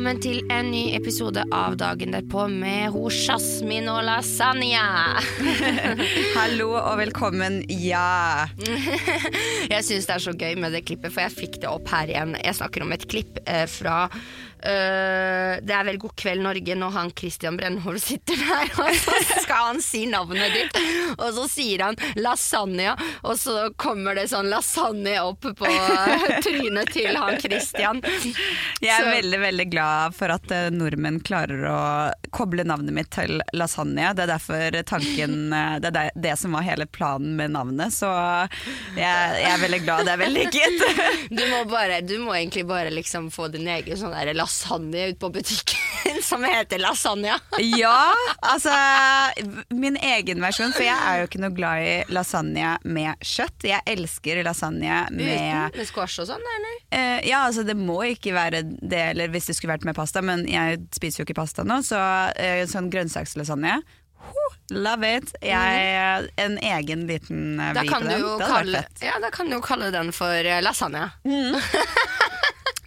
Velkommen til en ny episode av Dagen derpå med ho Jasmin og Lasagna. Hallo og velkommen, ja. Jeg syns det er så gøy med det klippet, for jeg fikk det opp her igjen. Jeg snakker om et klipp eh, fra Det er vel God kveld Norge når han Christian Brennhold sitter der, og så skal han si navnet ditt, og så sier han lasagna, og så kommer det sånn lasagne opp på trynet til han Christian. Jeg er Så- veldig veldig glad for at eh, nordmenn klarer å koble navnet mitt til lasagne. Det er derfor tanken eh, Det er det, som var hele planen med navnet, så jeg, jeg er veldig glad det er vellykket. Du må, bare, du må egentlig bare liksom få din egen sånn lasagne ut på butikken som heter lasagna. Ja, altså Min egen versjon, for jeg er jo ikke noe glad i lasagne med kjøtt. Jeg elsker lasagne Uten med med squash og sånn, eller? Uh, ja, altså det må ikke være det, eller hvis det skulle vært med pasta, men jeg spiser jo ikke pasta nå, så uh, sånn grønnsakslasagne. Love it! Jeg, en egen liten eh, vri på kan, du den. jo kalle, ja, da kan du jo kalle den for lasagne. lasagne.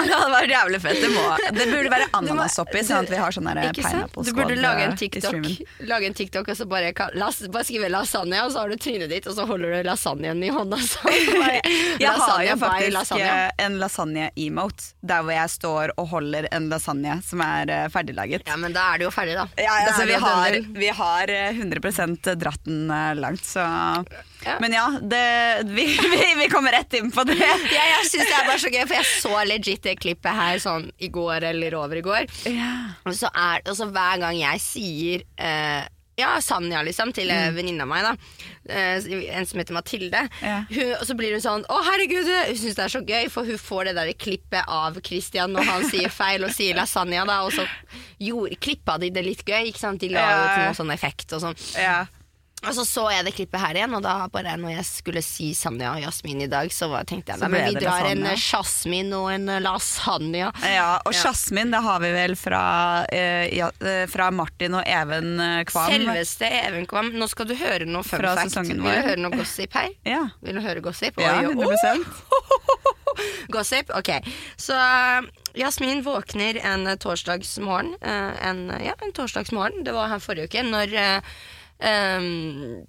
Det hadde vært jævlig fett. Det, må. det burde være ananas oppi, sånn at vi har sånn pineapple squad. Du burde lage eh, en TikTok, lage en TikTok og så bare, las, bare skrive lasagne, og så har du trynet ditt, og så holder du lasagnen i hånda. Bare, Jeg har jo faktisk lasagne. eh, en lasagne-emote, der hvor jeg står og holder en lasagne som er eh, ferdiglaget. Ja, men da er det jo ferdig, da. Ja, altså, vi, har, vi har eh, 100 dratt den langt, så Ja. Men ja, det, vi, vi, vi kommer rett inn på det. Ja, jeg synes det er bare så gøy, for jeg så legit det klippet her sånn i går eller over i går. Og så er og så hver gang jeg sier eh, ja, Sanja, liksom, til mm. venninna mi, da. Eh, en som heter Mathilde. Ja. Hun, og så blir hun sånn Å, herregud! Hun syns det er så gøy, for hun får det der klippet av Christian når han sier feil og sier lasagna, da, og så gjorde, klippa de det litt gøy, ikke sant? De la Ja. ut noe sånn effekt og sånn. Ja. Og så så jeg det klippet her igjen, og da bare når jeg skulle si Sanja og Jasmin i dag, så tenkte jeg Så da, men vi drar en lasagne. eh, jasmin og en eh, lasagna. ja, og Ja. Jasmin, det har vi vel fra, eh, ja, eh, fra Martin og Even Kvam. Selveste Even Kvam. Nå skal du høre noe fun Fra fact. Vil du høre noe gossip her? Ja, Vil du høre gossip? ja 100 oh, Gossip, ok. Så Jasmin våkner en torsdagsmorgen. en, ja, en torsdagsmorgen. Det var her forrige uke. Når um,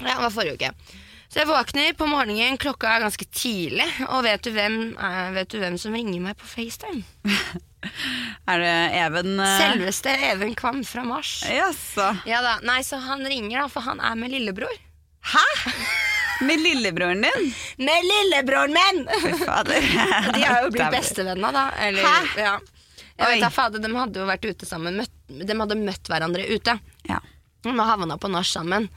Ja, det var forrige uke. Så jeg våkner på morgenen, klokka er ganske tidlig, og vet du hvem, uh, vet du hvem som ringer meg på FaceTime? Er det Even uh... Selveste Even Kvam fra Mars. Jaså. Ja da, Nei, så han ringer, da, for han er med lillebror. Hæ? Med lillebroren din? Med lillebroren min! Fader. De har jo blitt bestevenner, da. Eller, Hæ? Ja. Jeg Oi. vet da, fader, De hadde jo vært ute sammen. Møtt, de hadde møtt hverandre ute. Ja. De havna på nach sammen.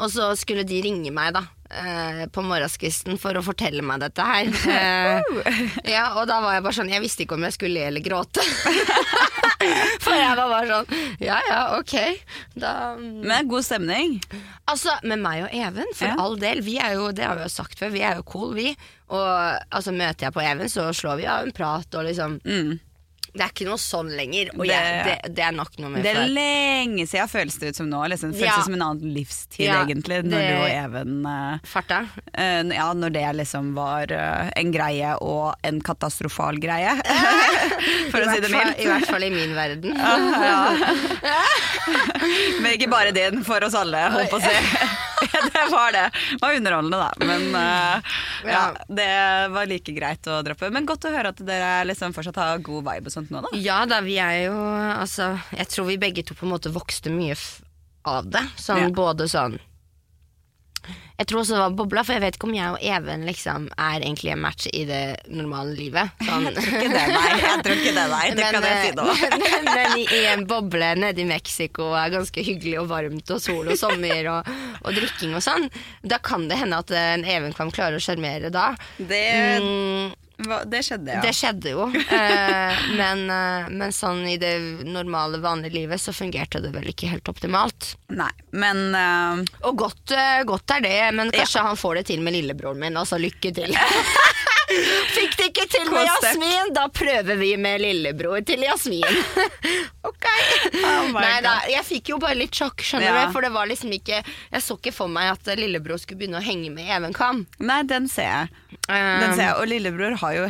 Og så skulle de ringe meg da eh, på morgenskvisten for å fortelle meg dette her. Eh, ja, og da var jeg bare sånn Jeg visste ikke om jeg skulle le eller gråte. for jeg var bare sånn Ja ja, ok. Da Men god stemning. Altså, med meg og Even, for Ja. all del. Vi er jo, det har vi jo sagt før, vi er jo cool, vi. Og altså, møter jeg på Even, så slår vi av en prat og liksom Mm. Det er ikke noe sånn lenger. Og Det- jeg, det, det er nok noe med Det er før. lenge siden føles det ut som nå. Liksom. Føles Ja. det som en annen livstid, Ja, egentlig, når det- du og Even uh, Farta. Uh, Ja, når det liksom var uh, en greie og en katastrofal greie. For å si det mildt. I hvert fall i min verden. Men ikke bare din, for oss alle, holdt på å si. det var det. Det var underholdende, da. Men uh, ja, det var like greit å droppe. Men godt å høre at dere liksom fortsatt har god vibe og sånt nå, da. Ja da, vi er jo Altså, jeg tror vi begge to på en måte vokste mye av det. Sånn Ja. både sånn Jeg tror også det var bobla, for jeg vet ikke om jeg og Even liksom er egentlig en match i det normale livet. Sånn. Ikke det, nei. Jeg tror ikke det, nei. Det kan jeg si nå. eh, men, men i, i en boble nede i Mexico er ganske hyggelig og varmt og sol og sommer og, og drikking og sånn, da kan det hende at en Even kan klare å sjarmere da. Det, Mm, hva- det skjedde, ja. det skjedde jo, eh, men, eh, men sånn i det normale, vanlige livet så fungerte det vel ikke helt optimalt. Nei, men eh, Og godt, eh, godt er det, men kanskje han får det til med lillebroren min, altså lykke til. Fikk det ikke til med Jasmin, da prøver vi med lillebror til Jasmin. ok. Oh Nei da, jeg fikk jo bare litt sjokk, skjønner Ja. du. For det var liksom ikke Jeg så ikke for meg at lillebror skulle begynne å henge med Even Kam. Nei, den ser jeg. Um, Den ser jeg. Og lillebror har jo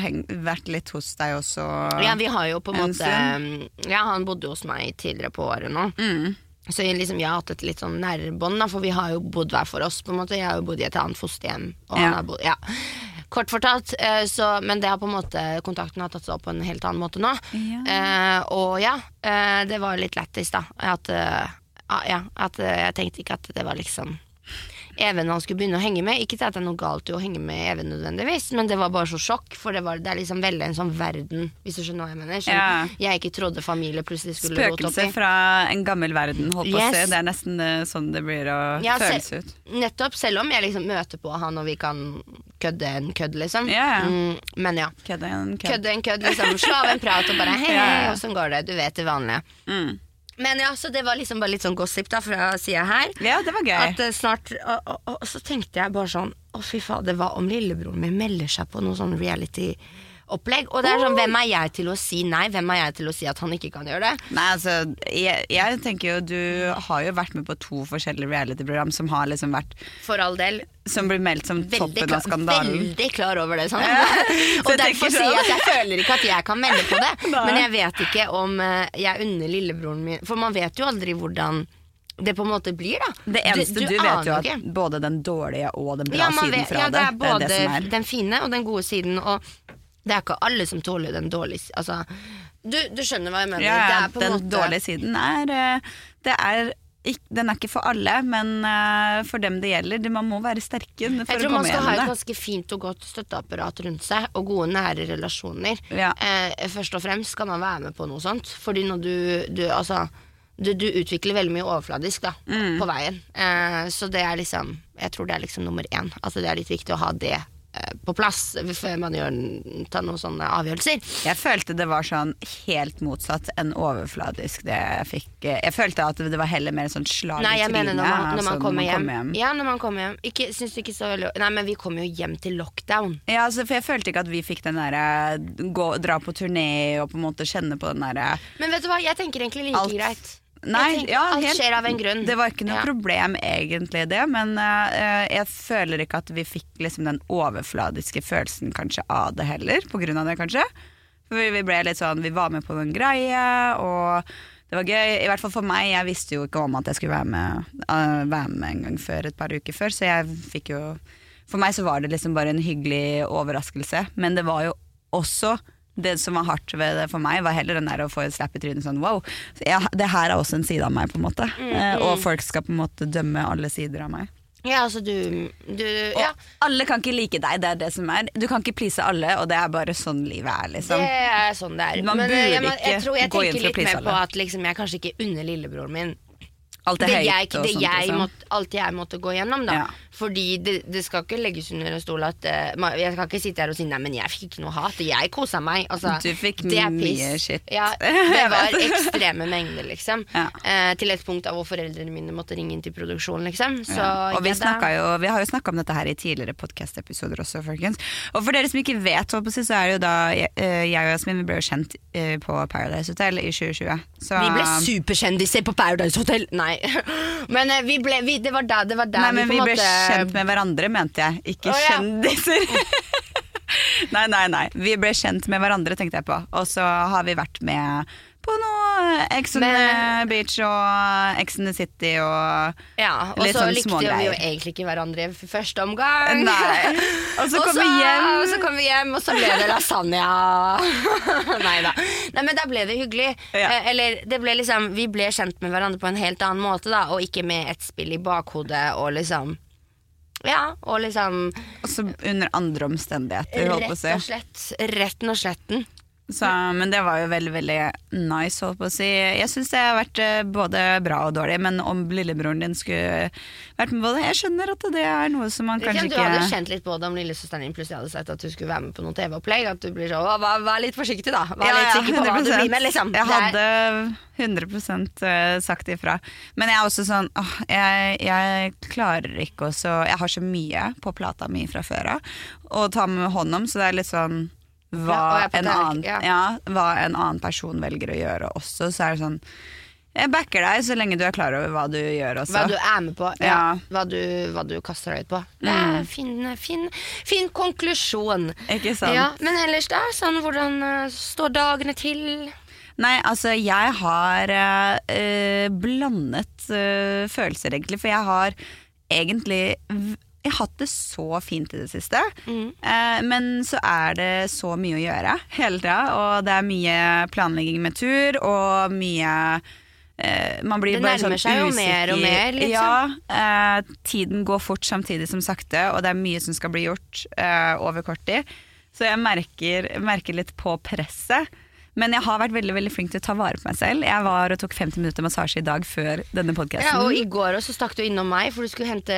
vært litt hos deg også. Ja, vi har jo på en En måte Ja, han bodde hos meg tidligere på året nå. Mm. Så jeg liksom, jeg har hatt et litt sånn nærbånd, for vi har jo bodd hver for oss. på en måte Jeg har jo bodd i et annet fosterhjem. Og Ja. han har bodd, ja. Kort fortalt, eh, så, men det har på en måte kontakten har tatt seg opp på en helt annen måte nå. Ja. Eh, og ja, eh, det var litt lættis, da. At, eh, ja, at eh, jeg tenkte ikke at det var liksom Even han skulle begynne å henge med. Ikke til at det er noe galt i å henge med Even nødvendigvis, men det var bare så sjokk, for det, var, det er liksom veldig en sånn verden, hvis du skjønner hva jeg mener. Som Ja. jeg ikke trodde familie plutselig skulle gått opp Spøkelse i. fra en gammel verden, holdt på å se, si. Det er nesten eh, sånn det blir å Ja, føles ut. Nettopp, selv om jeg liksom møter på han og vi kan kødde en kødd, liksom. Ja. Mm, men ja. Kødd er en kødd. Kødde en kødd, liksom. Slå av en prat og bare hei, ja. åssen går det? Du vet det vanlige. Mm. Men ja, så det var liksom bare litt sånn gossip da fra sida her. Ja, det var gøy. At eh, snart og, og, og så tenkte jeg bare sånn Å, fy fader, hva om lillebroren min melder seg på noe sånn reality-opplegg? Og det er sånn, hvem er jeg til å si nei? Hvem er jeg til å si at han ikke kan gjøre det? Nei, altså, jeg, jeg tenker jo Du har jo vært med på to forskjellige reality-program som har liksom vært For all del. Som blir meldt som Veldig, toppen klar, av skandalen. veldig klar over det. Sånn. Ja. og Så derfor sier jeg sånn. at jeg føler ikke at jeg kan melde på det. Nei. Men jeg vet ikke om eh, jeg unner lillebroren min For man vet jo aldri hvordan det på en måte blir, da. Det eneste du, vet jo at ikke. både den dårlige og den bra Ja, siden fra ja, det er det, både det er det er. den fine og den gode siden. Og det er ikke alle som tåler den dårlige Altså, du, du skjønner hva jeg mener. Ja, det på den måte dårlige siden er eh, Det er den er ikke for alle, men eh, for dem det gjelder. Man må være sterke for jeg tror man skal ha et ganske fint og godt støtteapparat rundt seg, og gode nære relasjoner. Ja. Eh, først og fremst skal man være med på noe sånt, fordi når du, du altså du, du utvikler veldig mye overfladisk da, Mm. på veien. Eh, så det er liksom Jeg tror det er liksom nummer én. Altså Det er litt viktig å ha det på plass før man gjør, tar noen sånne avgjørelser. Jeg følte det var sånn helt motsatt enn overfladisk det jeg fikk. eh, Jeg følte at det var heller mer sånn slag i trynet. når man, når altså, man kommer hjem. hjem. Ja, når man kommer hjem. Ikke, syns du ikke så veldig Nei, men vi kommer jo hjem til lockdown. Ja, altså, for jeg følte ikke at vi fikk den derre dra på turné og på en måte kjenne på den derre Men vet du hva, jeg tenker egentlig like Alt- greit. Nei, tenker, ja, alt helt- skjer av en grunn. Det var ikke noe Ja. problem egentlig det, men uh, jeg føler ikke at vi fikk liksom den overfladiske følelsen kanskje av det heller, på grunn av det kanskje. For vi, vi ble litt sånn, vi var med på noen greie, og det var gøy. I hvert fall for meg, jeg visste jo ikke om at jeg skulle være med, uh, være med en gang før, et par uker før, så jeg fikk jo For meg så var det liksom bare en hyggelig overraskelse, men det var jo også det som var hardt ved det for meg, var heller den der å få et slapp i trynet sånn wow. Så jeg, det her er også en side av meg, på en måte. Eh, og folk skal på en måte dømme alle sider av meg. Ja, altså du, du Og alle kan ikke like deg, det er det som er. Du kan ikke please alle, og det er bare sånn livet er, liksom. det er sånn det er. Man Men eh, burde jeg, må- jeg, ikke jeg gå inn tenker for å litt mer på at liksom, jeg kanskje ikke unner lillebroren min Alt det, jeg, det sånt. jeg Liksom. måtte, alt jeg måtte gå gjennom, da. Ja. Fordi det, det skal ikke legges under en stol at uh, Jeg skal ikke sitte her og si nei, men jeg fikk ikke noe hat. Jeg kosa meg. Altså, Du fikk det mye shit. Ja, det var ekstreme mengder, liksom. Ja. Uh, til et punkt av hvor foreldrene mine måtte ringe inn til produksjonen, liksom. Så, ja. Og vi, jo, vi har jo snakka om dette her i tidligere podkast-episoder også, folkens. Og for dere som ikke vet, så er det jo da jeg, eh, jeg og Jasmin ble jo kjent på Paradise Hotel i 2020. Så, Vi ble superkjendiser på Paradise Hotel! Nei. Men eh, vi ble, vi, det var der, det var der Nei, men vi vi ble måte kjent med hverandre, mente jeg. Ikke oh, ja. kjendiser. nei, nei, nei. Vi ble kjent med hverandre, tenkte jeg på. Og så har vi vært med på noe Ex on the Beach og Ex on the City og Ja, og så sånn likte vi jo egentlig ikke hverandre i første omgang. Nei. Og så kom vi hjem. Og så kom vi hjem, og så ble det lasagne. Nei da. Nei, men da ble det hyggelig. Ja. Eh, Eller det ble liksom Vi ble kjent med hverandre på en helt annen måte, da, og ikke med et spill i bakhodet og liksom Ja, og liksom Også under andre omstendigheter, holdt på å Rett og slett. Retten og sletten. Så, men det var jo veldig veldig nice, holdt på å si. Jeg syns det har vært eh, både bra og dårlig, men om lillebroren din skulle vært med på det Jeg skjønner at det er noe som man kanskje ikke du hadde kjent litt på det om lillesøsteren din plutselig hadde sagt at du skulle være med på noe TV-opplegg. At du blir sånn «Å, vær, vær litt forsiktig, da. Vær litt sikker på hva du blir med, liksom. Jeg hadde 100 eh, sagt ifra. Men jeg er også sånn åh, jeg, jeg klarer ikke også Jeg har så mye på plata mi fra før av å ta med hånd om, så det er litt sånn hva, en annen, ja. hva en annen person velger å gjøre også, så er det sånn Jeg backer deg så lenge du er klar over hva du gjør også. Hva du er med på, ja. Ja. Hva, du, hva du kaster deg ut på. Mm. fin, fin, fin konklusjon. Ikke sant? Ja, men ellers, da? Sånn, hvordan eh, står dagene til? Nei, altså jeg har eh, blandet eh, følelser egentlig, for jeg har egentlig jeg har hatt det så fint i det siste, eh, men så er det så mye å gjøre hele tida, og det er mye planlegging med tur, og mye eh, man blir Det bare nærmer sånn seg jo mer og mer, liksom. Ja, eh, tiden går fort samtidig som sakte, og det er mye som skal bli gjort eh, over kort tid. Så jeg merker, merker litt på presset. Men jeg har vært veldig veldig flink til å ta vare på meg selv. Jeg var og tok 50 minutter massasje i dag før denne podkasten. Ja, og I går også stakk du innom meg, for du skulle hente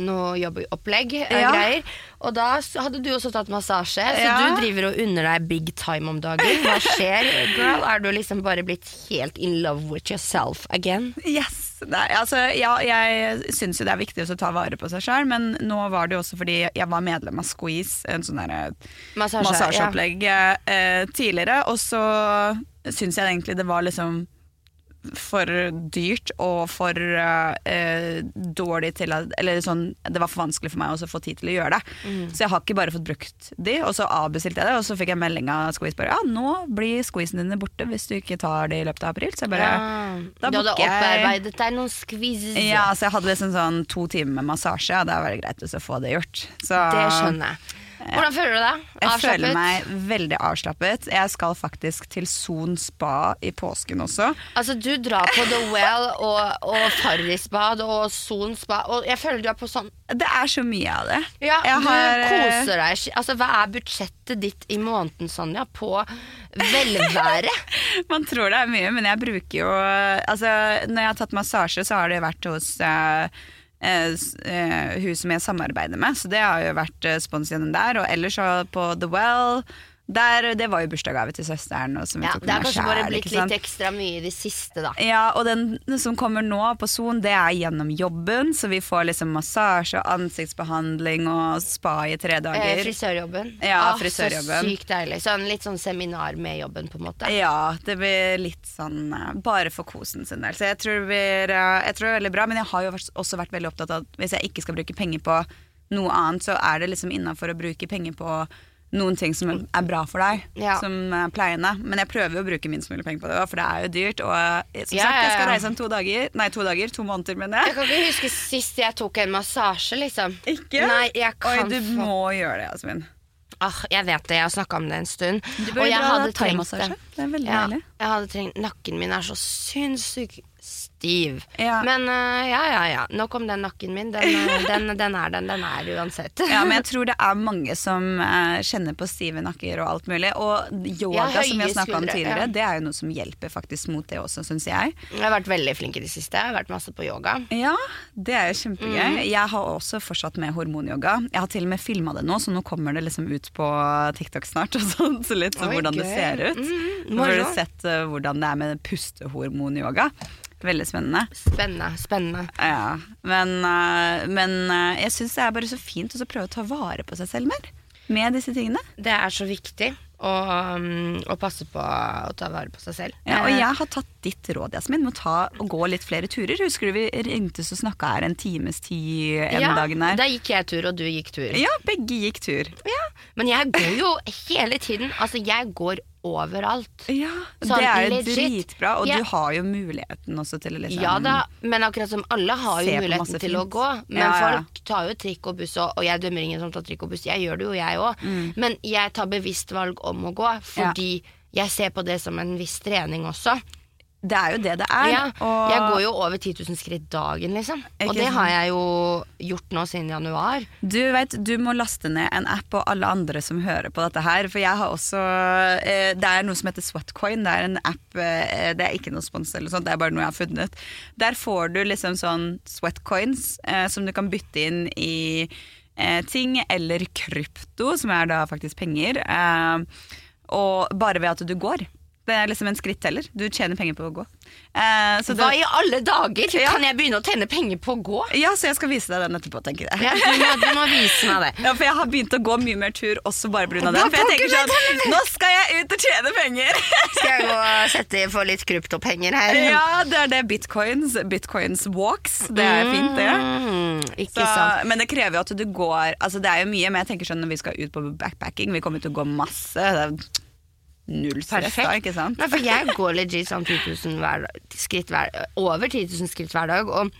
noe jobbopplegg. Ja. greier Og da hadde du også tatt massasje, så Ja. du driver og unner deg big time om dagen. Hva skjer, girl? Er du liksom bare blitt helt in love with yourself again? Yes! Nei, altså, ja, jeg syns jo det er viktig å ta vare på seg sjøl, men nå var det jo også fordi jeg var medlem av Squeeze, en sånn massasjeopplegg, Massasje, massasjeopplegg eh, tidligere, og så syns jeg egentlig det var liksom for dyrt og for uh, dårlig til at Eller sånn, det var for vanskelig for meg å få tid til å gjøre det. Mm. Så jeg har ikke bare fått brukt de, og så avbestilte jeg det, og så fikk jeg melding av Squeeze bare Ja, nå blir squeezene dine borte hvis du ikke tar det i løpet av april. Så jeg bare Ja. Da Du hadde opparbeidet deg noen squeezes. ja, så jeg hadde liksom sånn to timer med massasje, og det er veldig greit å få det gjort. Så Det skjønner jeg. Hvordan føler du deg? jeg føler meg veldig avslappet. Jeg skal faktisk til Son spa i påsken også. Altså, du drar på The Well og, og Farrisbad og Son spa, og jeg føler du er på sånn Det er så mye av det. Ja, Jeg du har, eh, koser deg. Altså, hva er budsjettet ditt i måneden, Sonja, på velvære? Man tror det er mye, men jeg bruker jo Altså, når jeg har tatt massasje, så har det vært hos eh, eh, eh, hun som jeg samarbeider med, så det har jo vært uh, spons gjennom der. Og ellers på The Well. Der, det var jo bursdagsgave til søsteren. Og som Ja, det har kanskje bare blitt litt ekstra mye i det siste, da. Ja, og den som kommer nå på Son, det er gjennom jobben, så vi får liksom massasje, ansiktsbehandling og spa i tre Eh, dager. frisørjobben. Ja, Åh, frisørjobben. Så sykt deilig. Sånn, litt sånn seminar med jobben, på en måte. Ja, det blir litt sånn eh, bare for kosen sin del. Så jeg tror, det blir, eh, jeg tror det er veldig bra, men jeg har jo også vært veldig opptatt av at hvis jeg ikke skal bruke penger på noe annet, så er det liksom innafor å bruke penger på noen ting som er bra for deg, Ja. som er pleiende. Men jeg prøver jo å bruke minst mulig penger på det, for det er jo dyrt. Og eh, som Ja, sagt, jeg skal reise om to dager. Nei, to dager. To måneder, mener Jeg jeg. kan ikke huske sist jeg tok en massasje, liksom. Ikke? Nei, jeg kan Oi, du få- må gjøre det, Jasmin. Ah, jeg vet det, jeg har snakka om det en stund. Du og jeg hadde trengt det. Det er veldig Ja, deilig. jeg hadde trengt Nakken min er så sinnssykt stiv. Ja. Men uh, ja, ja, ja. Nok om den nakken min. Den, eh, den, den er den den er uansett. Ja, men jeg tror det er mange som uh, kjenner på stive nakker og alt mulig. Og yoga, Ja, som vi har snakka om tidligere, det er jo noe som hjelper faktisk mot det også, syns jeg. Jeg har vært veldig flink i det siste. Jeg har vært masse på yoga. Ja, det er jo kjempegøy. Mm. Jeg har også fortsatt med hormonyoga. Jeg har til og med filma det nå, så nå kommer det liksom ut på TikTok snart. Og sånt, så litt sånn Oi, hvordan det ser ut. Mm, Nå har du sett uh, hvordan det er med pustehormonyoga. Veldig spennende. Spennende. spennende. Ja, men, eh, men eh, jeg syns det er bare så fint å prøve å ta vare på seg selv mer. Med disse tingene. Det er så viktig å, um, passe på å ta vare på seg selv. Ja, og Eh, jeg har tatt ditt råd, Jasmin, med å ta gå litt flere turer. Husker du vi ringtes og snakka her en times tid en ja, dagen her? Da gikk jeg tur, og du gikk tur. Ja, begge gikk tur. Ja, Men jeg går jo hele tiden. Altså, jeg går overalt. Ja, Sånn Det er jo dritbra, og Ja. du har jo muligheten også til å liksom Ja da, men akkurat som alle har jo muligheten til til å gå. Men Ja, ja. folk tar jo trikk og buss, og, og jeg dømmer ingen som tar trikk og buss. Jeg gjør det jo, jeg òg. Mm. Men jeg tar bevisst valg om å gå, fordi jeg ser på det som en viss trening også. Det er jo det det er. Ja, og- Jeg går jo over 10 000 skritt dagen, liksom. Ikke Og det har jeg jo gjort nå siden januar. Du vet, du må laste ned en app og alle andre som hører på dette her. For jeg har også eh, Det er noe som heter Sweatcoin. Det er en app eh, Det er ikke noe spons eller sånt, det er bare noe jeg har funnet. Der får du liksom sånn sweatcoins eh, som du kan bytte inn i eh, ting eller krypto, som er da faktisk penger. Eh, og bare ved at du går. Det er liksom en skritteller. Du tjener penger på å gå. Eh, så Hva det- i alle dager? Ja. Kan jeg begynne å tjene penger på å gå? Ja, så jeg skal vise deg den etterpå, tenker jeg. Ja, du, må, du må vise meg det. Ja, for jeg har begynt å gå mye mer tur også bare pga. Da den. For jeg tenker sånn Nå skal jeg ut og tjene penger! Skal jeg gå og sette for litt kryptopenger her? Ja, det er det. Bitcoins. Bitcoins walks. Det er fint, det. Mm, ikke Så, sant. men det krever jo at du går Altså Det er jo mye, men jeg tenker sånn når vi skal ut på backpacking, vi kommer til å gå masse. Det null stress da, ikke sant? Nei, for jeg går legit sånn 10 000 hver, skritt hver, over 10 000 skritt hver dag. Og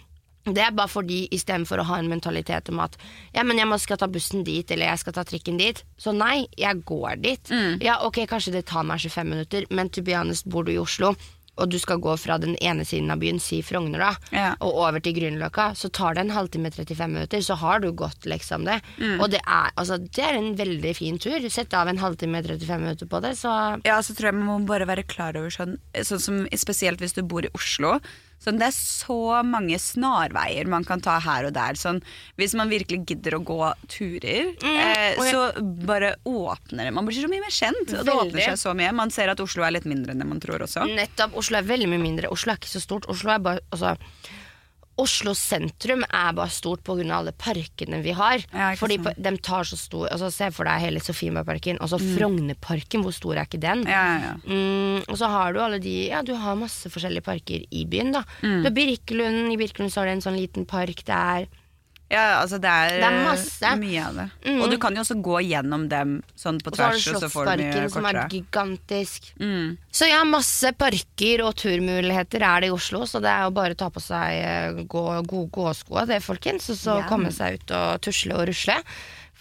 det er bare fordi istedenfor å ha en mentalitet om at ja, men jeg må skal ta bussen dit, eller jeg skal ta trikken dit. Så nei, jeg går dit. Mm. Ja, ok, kanskje det tar meg 25 minutter, men to be honest, bor du i Oslo, og du skal gå fra den ene siden av byen, si Frogner, da, Ja. og over til Grünerløkka, så tar det en halvtime 35 minutter, så har du gått liksom det. Mm. Og det er, altså, det er en veldig fin tur. Sett av en halvtime 35 minutter på det, så Ja, så tror jeg man må bare være klar over sånn, sånn som Spesielt hvis du bor i Oslo. Sånn, det er så mange snarveier man kan ta her og der. Sånn, hvis man virkelig gidder å gå turer, eh, og jeg- så bare åpner det. Man blir så mye mer kjent. Og det åpner seg så mye. Man ser at Oslo er litt mindre enn det man tror også. Nettopp. Oslo er veldig mye mindre. Oslo er ikke så stort. Oslo er bare altså, Oslo sentrum er bare stort pga. alle parkene vi har. Ja, Fordi sånn. de tar så stor altså, Se for deg hele Sofienbergparken. Altså Frognerparken, hvor stor er ikke den? Mm. Ja, ja, ja. Mm, og så har du alle de Ja, du har masse forskjellige parker i byen, da. Mm. Du har Birkelund. I Birkelund så har du en sånn liten park der. Ja, altså det er, Det er masse. mye av det. Mm. Og du kan jo også gå gjennom dem sånn på tvers, og så har du Slottsparken, som er gigantisk. Mm. Så ja, masse parker og turmuligheter er det i Oslo, så det er jo bare å ta på seg eh, gå, gode gåsko av det, folkens, og så yeah. komme seg ut og tusle og rusle.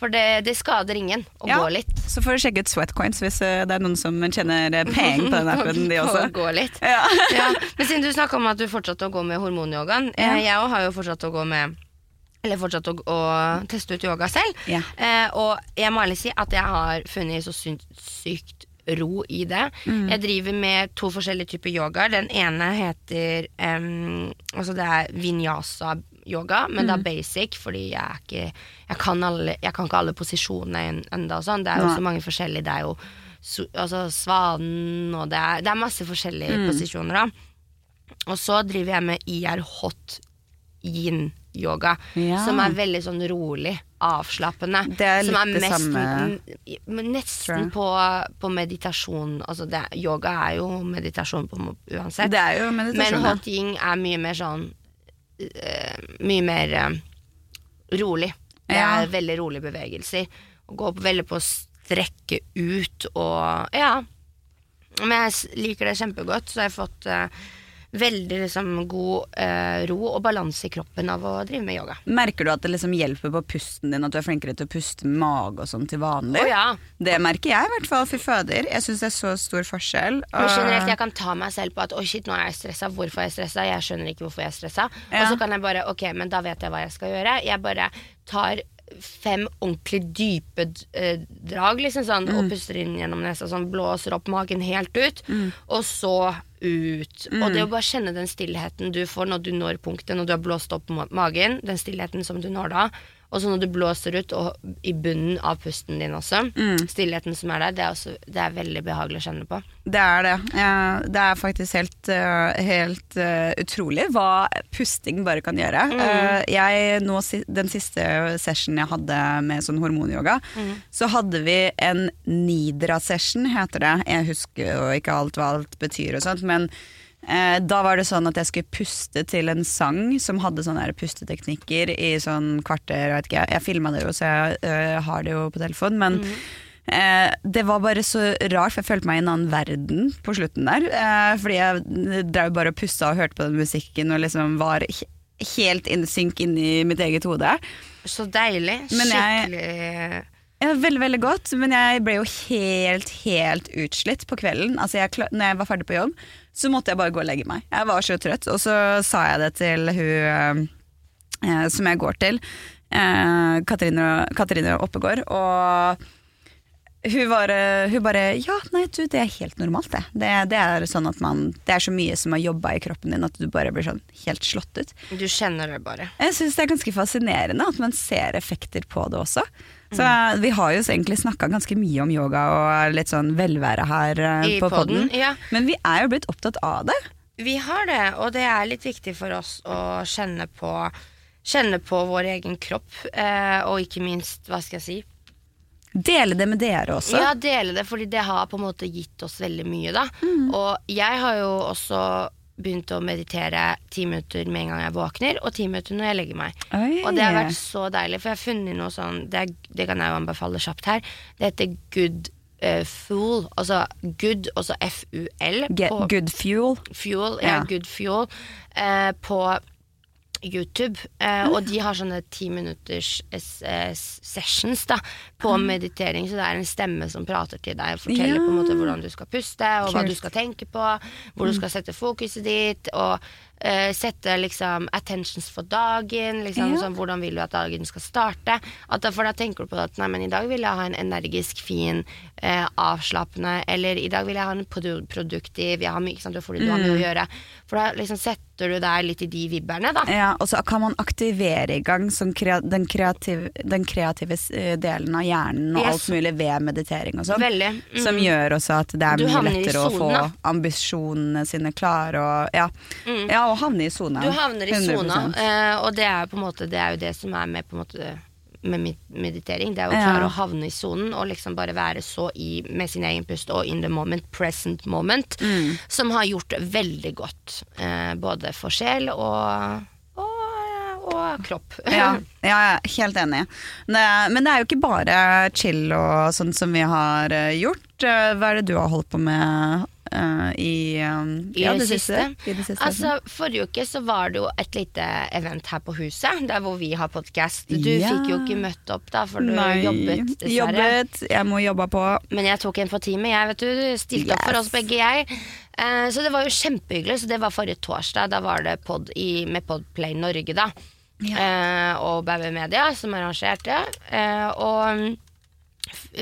For det, det skader ingen å Ja. gå litt. Så får du sjekke ut Sweatcoins hvis eh, det er noen som tjener eh, penger på den appen, de også. gå litt. Ja. ja. Men siden du snakka om at du fortsatte å gå med hormonyogaen, jeg òg har jo fortsatt å gå med eller fortsatt å, å teste ut yoga selv. Ja. Eh, og jeg må ærlig si at jeg har funnet så sykt, ro i det. Mm. Jeg driver med to forskjellige typer yoga. Den ene heter um, Altså det er vinyasa-yoga, men Mm. det er basic, fordi jeg er ikke Jeg kan, alle, jeg kan ikke alle posisjonene ennå sånn. Det er jo så mange forskjellige. Det er jo so, altså svanen, og det er, det er masse forskjellige Mm. posisjoner, da. Og så driver jeg med IR hot yin-yoga, Ja. som er veldig sånn rolig, avslappende. Det er som litt det mest, samme, Nesten på, på meditasjon. Altså det, yoga er jo meditasjon på uansett. Det er jo Men meditasjon. Men hot ying er mye mer sånn uh, Mye mer uh, rolig. Det Ja. er veldig rolige bevegelser. Gå veldig på å strekke ut og Ja. Men jeg liker det kjempegodt, så jeg har fått eh, veldig liksom, god eh, ro og balanse i kroppen av å drive med yoga. Merker du at det liksom hjelper på pusten din, at du er flinkere til å puste mage og sånn til vanlig? Oh, ja. Det merker jeg i hvert fall, fy fader. Jeg syns det er så stor forskjell. Men generelt, jeg kan ta meg selv på at Oi shit, nå er jeg stressa. Hvorfor er jeg stressa? Jeg skjønner ikke hvorfor jeg er stressa. Ja. Og så kan jeg bare Ok, men da vet jeg hva jeg skal gjøre. Jeg bare tar fem ordentlig dype eh, drag, liksom sånn, Mm. og puster inn gjennom nesa, sånn, blåser opp magen helt ut, Mm. og så ut. Og det å bare kjenne den stillheten du får når du når punktet, når du har blåst opp magen, den stillheten som du når da, og så når du blåser ut, og i bunnen av pusten din også, Mm. stillheten som er der, det er, også, det er veldig behagelig å kjenne på. Det er det. Det er faktisk helt, eh, helt eh, utrolig hva pusting bare kan gjøre. Eh, jeg, nå, den siste sessionen jeg hadde med sånn hormonyoga, så hadde vi en nidra-session, heter det. Jeg husker jo ikke alt hva alt betyr og sånt, men da var det sånn at jeg skulle puste til en sang som hadde sånne her pusteteknikker i sånn kvarter, jeg vet ikke. Jeg filma det jo, så jeg øh, har det jo på telefon, men Eh, det var bare så rart, for jeg følte meg i en annen verden på slutten der. Eh, fordi jeg drev bare og pusta og hørte på den musikken og liksom var helt in sync inni mitt eget hode. Så deilig. Skikkelig Veldig, veldig godt, men jeg ble jo helt, helt utslitt på kvelden. Altså jeg, når jeg var ferdig på jobb, så måtte jeg bare gå og legge meg. Jeg var så trøtt, og så sa jeg det til hun eh, som jeg går til, eh, Katrine, Katrine Oppegård, og hun, var, eh, hun bare Ja, nei, du, det er helt normalt, det. Det, det er sånn at man Det er så mye som har jobba i kroppen din at du bare blir sånn helt slått ut. Du kjenner det bare. Jeg syns det er ganske fascinerende at man ser effekter på det også. Så Vi har jo egentlig snakka ganske mye om yoga og litt sånn velvære her eh, I på podden. ja. Men vi er jo blitt opptatt av det. Vi har det, og det er litt viktig for oss å kjenne på, kjenne på vår egen kropp, eh, og ikke minst, hva skal jeg si Dele det med dere også. Ja, dele det, fordi det har på en måte gitt oss veldig mye, da. Mm. Og jeg har jo også begynt å meditere ti minutter med en gang jeg våkner, og ti minutter når jeg legger meg. Oi. Og det har vært så deilig, for jeg har funnet noe sånn Det, det kan jeg jo anbefale kjapt her. Det heter Good uh, fuel, Altså good, altså så F-U-L. Get good fuel. Fuel, ja, Ja. Good Fuel, Uh, på YouTube. Eh, og de har sånne ti minutters eh, sessions da, på meditering. Så det er en stemme som prater til deg og forteller Ja. på en måte hvordan du skal puste, og hva du skal tenke på, hvor du skal sette fokuset ditt, og eh, sette liksom attentions for dagen. Liksom, Ja. sånn, hvordan vil du at dagen skal starte? Da, for da tenker du på at nei, men i dag vil jeg ha en energisk, fin, uh, avslappende, eller i dag vil jeg ha en produ produktiv, jeg har mye, sant, fordi du har mye å gjøre. For da liksom setter du deg litt i de vibberne, da. Ja, og så kan man aktivere i gang sånn krea den, kreativ den kreative eh, delen av hjernen og Yes. alt mulig ved meditering og sånn. Mm. Som gjør også at det er Du mye lettere solen, å få ambisjonene sine klare og ja, ja å havne i sona. Du havner i sona, 100%. eh, og det er, måte, det er jo det som er med på en måte med med- meditering. Det er å Ja. å havne i sonen og liksom bare være så i med sin egen pust og in the moment, present moment, Mm. som har gjort veldig godt. Eh, både for sjel og, og, og kropp. Ja, ja, helt enig. Men det er jo ikke bare chill og sånn som vi har eh, gjort. Eh, Hva er det du har holdt på med eh, i, um, I ja, det siste? I det siste. Altså, Forrige uke så var det jo et lite event her på huset, der hvor vi har podkast. Du Ja. fikk jo ikke møtt opp da, for du Nei, jobbet, dessverre. Jobbet, jeg må jobbe på. Men jeg tok en på teamet, jeg, vet du. Stilte opp for oss begge, jeg. Eh, så det var jo kjempehyggelig. Så det var forrige torsdag. Da var det pod i, med Podplay Norge, da. Eh, og Bauer Media som arrangerte. Eh, og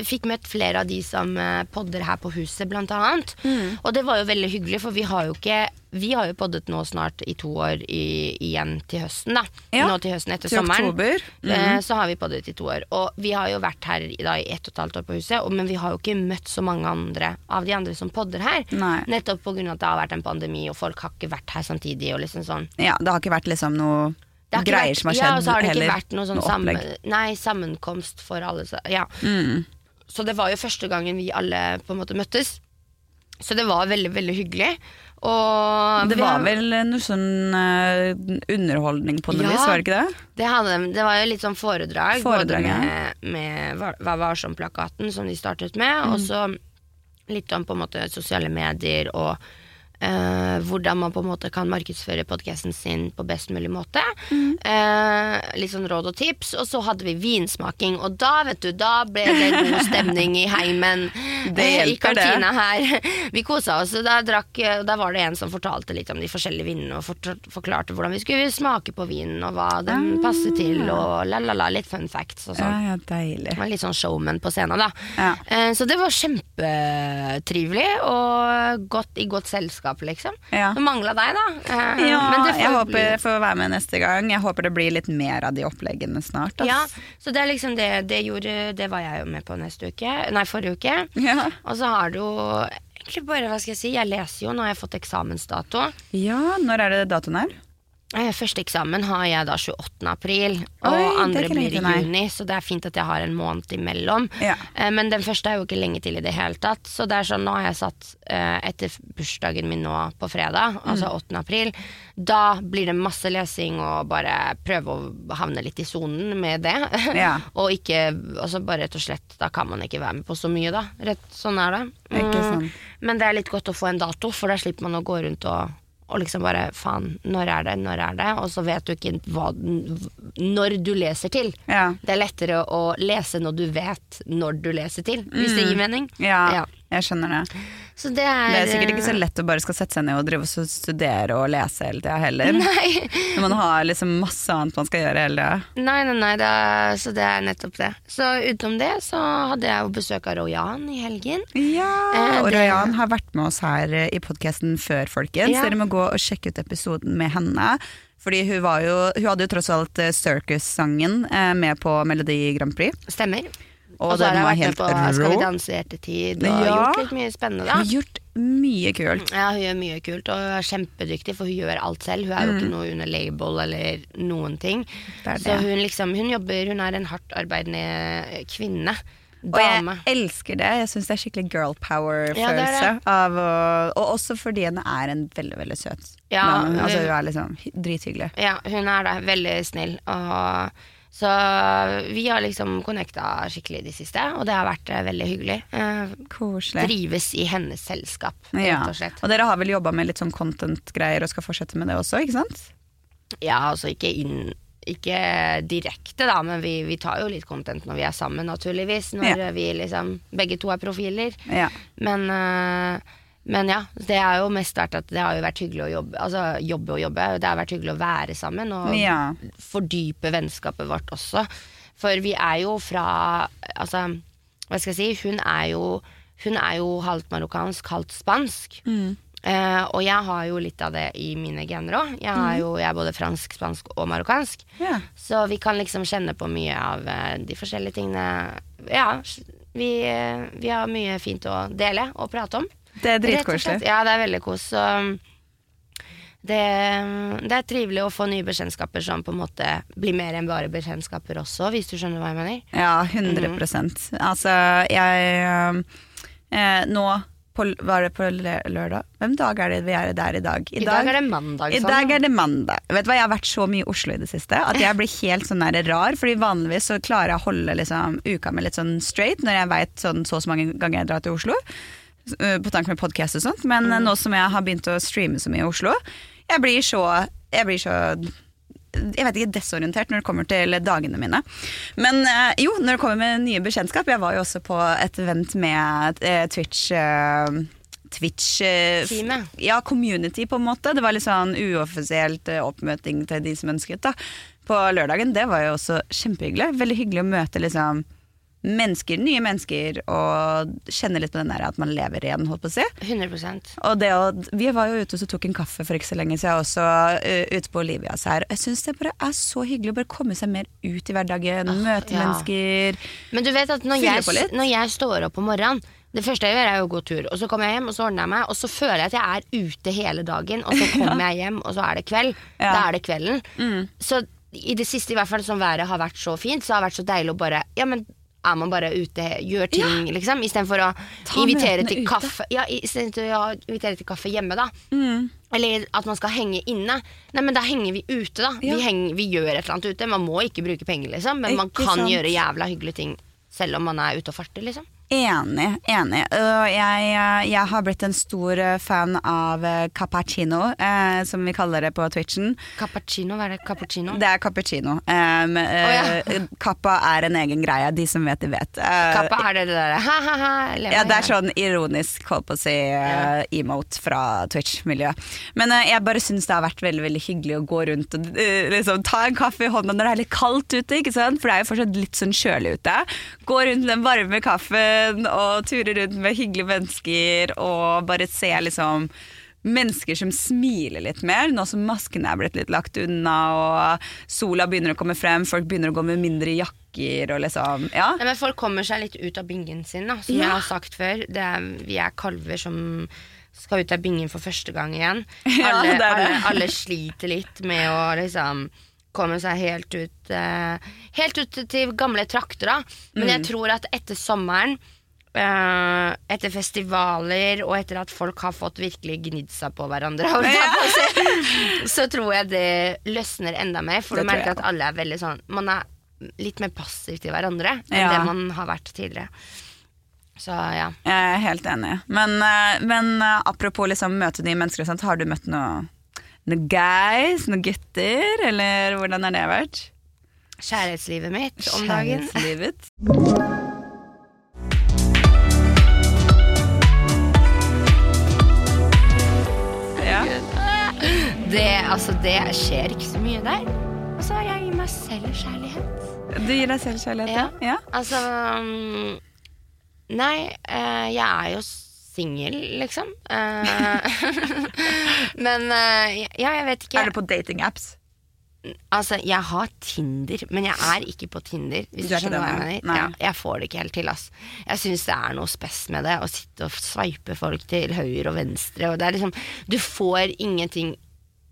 fikk møtt flere av de som eh, podder her på huset, blant annet. Mm. Og det var jo veldig hyggelig, for vi har jo ikke Vi har jo poddet nå snart i to år i, igjen til høsten, da. Ja, Nå til høsten etter til sommeren. oktober. Mhm. Eh, så har vi poddet i to år. Og vi har jo vært her i, da, i ett og et halvt år på huset, og, men vi har jo ikke møtt så mange andre av de andre som podder her. Nei. Nettopp pga. at det har vært en pandemi, og folk har ikke vært her samtidig. Og liksom sånn. Ja, det har ikke vært liksom noe greier vært, som har ja, skjedd og så har det ikke vært noe sånn sammen, nei, sammenkomst for alle. så- Ja. Mm. Så det var jo første gangen vi alle på en måte møttes. Så det var veldig, veldig hyggelig. Og Det var vel noe sånn eh, underholdning på noe Ja. vis, var det ikke det? Det, hadde, det var jo litt sånn foredrag, Foredrag, både med, med Hva var som-plakaten som de startet med, og så litt om på en måte sosiale medier og eh, hvordan man på en måte kan markedsføre podkasten sin på best mulig måte. Eh, litt sånn råd og tips. Og så hadde vi vinsmaking, og da vet du, da ble det god stemning i heimen. Det eh, I det. kantina her. Vi kosa oss. og Da, drakk, og da var det en som fortalte litt om de forskjellige vinene, og forklarte hvordan vi skulle smake på vinen, og hva den passet til, og la-la-la. Litt fun facts og sånn. ja, deilig. Var litt sånn showman på scenen, da. Ja. Eh, Så det var kjempetrivelig, og godt, i godt selskap, liksom. Ja. Det mangla deg, da. Eh, Ja, men det får jeg håper bli- jeg får være med neste gang. Jeg håper det blir litt mer av de oppleggene snart. Ja, så det er liksom det, det gjorde Det var jeg jo med på neste uke. Nei, forrige uke. Ja. Og så har du egentlig bare, hva skal jeg si, jeg leser jo, nå har jeg fått eksamensdato. ja, når er det datoen her? Eh, Første eksamen har jeg da 28. april, og Oi, andre blir i juni, så det er fint at jeg har en måned imellom. Ja. Eh, Men den første er jo ikke lenge til i det hele tatt, så det er sånn, nå har jeg satt eh, etter bursdagen min nå på fredag, altså Mm. 8. april, da blir det masse lesing og bare prøve å havne litt i sonen med det. Ja. og ikke, altså bare rett og slett, da kan man ikke være med på så mye da. Rett, sånn er det. Mm. sant. Men det er litt godt å få en dato, for da slipper man å gå rundt og, og liksom bare faen, når er det, når er det? Og så vet du ikke hva når du leser til. Ja. Det er lettere å lese når du vet når du leser til, hvis det gir mening. Ja, Ja. jeg skjønner det. Så det er Det er sikkert ikke så lett å bare skal sette seg ned og drive og studere og lese hele tida heller. Nei, Når man har liksom masse annet man skal gjøre hele tida. nei, nei, nei det er, så det er nettopp det. Så utenom det så hadde jeg jo besøk av Royan i helgen. Ja, Eh, og det- Rayan har vært med oss her eh, i podkasten før, folkens. Ja. Dere må gå og sjekke ut episoden med henne. Fordi hun, var jo, hun hadde jo tross alt eh, Circus-sangen eh, med på Melodi Grand Prix. Stemmer. Og Og så har jeg vært med på på Skal vi rå. danse i ettertid og Ja. gjort litt mye spennende, da. gjort mye kult. Ja, hun gjør mye kult, og hun er kjempedyktig, for hun gjør alt selv. Hun er jo ikke noe under label eller noen ting. Det Det Så hun liksom, hun jobber, hun er en hardt arbeidende kvinne. Og jeg elsker det. Jeg syns det er skikkelig girl power-følelse. er å- og også fordi hun er en veldig, veldig søt Ja, dame. Altså, hun- er liksom hy- drithyggelig. Ja, hun er da veldig snill. Og, så vi har liksom connecta skikkelig i det siste, og det har vært eh, veldig hyggelig. Eh, Koselig. Drives i hennes selskap, rett og slett. Og dere har vel jobba med litt sånn content-greier og skal fortsette med det også, ikke sant? Ja, altså ikke inn ikke direkte, da, men vi, vi tar jo litt content når vi er sammen, naturligvis. Når Ja. vi liksom begge to er profiler. Ja. Men, eh, men ja, det har jo mest vært at det har jo vært hyggelig å jobbe. Altså jobbe og jobbe. Det har vært hyggelig å være sammen og Ja. fordype vennskapet vårt også. For vi er jo fra Altså, hva skal jeg si? Hun er jo, hun er jo halvt marokkansk, halvt spansk. Eh, og jeg har jo litt av det i mine gener òg. Jeg, jo- jeg er både fransk, spansk og marokkansk. Ja. Så vi kan liksom kjenne på mye av eh, de forskjellige tingene. Ja, vi, eh, vi har mye fint å dele og prate om. Det er dritkoselig. Ja, det er veldig kos. Så det, det er trivelig å få nye bekjentskaper som på en måte blir mer enn bare bekjentskaper også, hvis du skjønner hva jeg mener. Ja, 100% Altså, jeg eh, Nå på, var det på lørdag? Hvem dag er det vi er der i dag? I dag er det mandag. I sånn. dag er det mandag. Vet du hva, Jeg har vært så mye i Oslo i det siste at jeg blir helt sånn der rar. Fordi vanligvis så klarer jeg å holde liksom, uka mi litt sånn straight når jeg veit sånn, så og så mange ganger jeg drar til Oslo. Eh, På tanke med podkast og sånt. Men mm. nå som jeg har begynt å streame så mye i Oslo, jeg blir så, jeg blir så jeg vet ikke, desorientert når det kommer til dagene mine. Men eh, jo, når det kommer med nye bekjentskap Jeg var jo også på et event med eh, Twitch Twitch Teamet. Ja, community på en måte. Det var litt sånn uoffisielt oppmøting til de som ønsket da På lørdagen. Det var jo også kjempehyggelig. Veldig hyggelig å møte liksom mennesker, nye mennesker, og kjenne litt på den der at man lever igjen, holdt på å si. 100% Og det å, vi var jo ute og tok en kaffe for ikke så lenge siden også, uh, ute på Olivias her. Jeg syns det bare er så hyggelig å bare komme seg mer ut i hverdagen, møte ja. mennesker. Men du vet at når jeg, når jeg står opp om morgenen det første jeg gjør er å gå tur, og så kommer jeg hjem og så ordner jeg meg. Og så føler jeg at jeg er ute hele dagen, og så kommer jeg hjem, og så er det kveld. Ja. Mm. Da er det kvelden. Så i det siste, i hvert fall som været har vært så fint, så har det vært så deilig å bare Ja, men er man bare ute, gjør ting, liksom. Istedenfor å Ta invitere til til ute. kaffe Ja, istedenfor å invitere til kaffe hjemme, da. Mm. Eller at man skal henge inne. Nei, men da henger vi ute, da. Ja. Vi, henger, vi gjør et eller annet ute. Man må ikke bruke penger, liksom. Men man kan sant. gjøre jævla hyggelige ting selv om man er ute og farter, liksom. Enig, enig. Jeg, jeg har blitt en stor eh, fan av eh, cappuccino, eh, som vi kaller det på Twitchen. Cappuccino, hva er det? Cappuccino? Det er cappuccino. Um, eh, Kappa er en egen greie, de som vet, de vet. Kappa, er det det derre ha-ha-ha? Ja, det er sånn ironisk, holdt på å si, eh, emote fra Twitch-miljøet. Men uh, jeg bare syns det har vært veldig veldig hyggelig å gå rundt og uh, liksom, ta en kaffe i hånda når det er litt kaldt ute, ikke sant? for det er jo fortsatt litt sånn kjølig ute. Gå rundt med den varme kaffen og ture rundt med hyggelige mennesker og bare se liksom Mennesker som smiler litt mer, nå som maskene er blitt litt lagt unna og sola begynner å komme frem, folk begynner å gå med mindre jakker og liksom Ja. Nei, men folk kommer seg litt ut av bingen sin, da, som Ja. jeg har sagt før. Det er, vi er kalver som skal ut av bingen for første gang igjen. Ja, det det. alle, alle sliter litt med å liksom komme seg helt ut eh, Helt ut til gamle trakter, da. Men Mm. jeg tror at etter sommeren eh, etter festivaler og etter at folk har fått virkelig gnidd seg på hverandre, ja. så tror jeg det løsner enda mer. For Det du merker at alle er veldig sånn Man er litt mer passiv til hverandre enn Ja. det man har vært tidligere. Så ja. Jeg er helt enig. Men, eh, men eh, apropos liksom møte nye mennesker, sant? har du møtt noe noen guys, noen gutter, eller hvordan har det vært? Kjærlighetslivet mitt om dagen. Kjærlighetslivet. Ja. Det, altså, det skjer ikke så mye der. Og så har jeg gitt meg selv kjærlighet. Du gir deg selv kjærlighet, Ja. ja? Altså um, Nei, eh, jeg er jo singel, liksom. Eh, men eh, ja, jeg vet ikke. Er du på datingapps? Altså, jeg har Tinder, men jeg er ikke på Tinder. Hvis Du du, er skjønner hva jeg mener. Ja, jeg får det ikke helt til, ass. Jeg syns det er noe spess med det, å sitte og sveipe folk til høyre og venstre. Og det er liksom, du får ingenting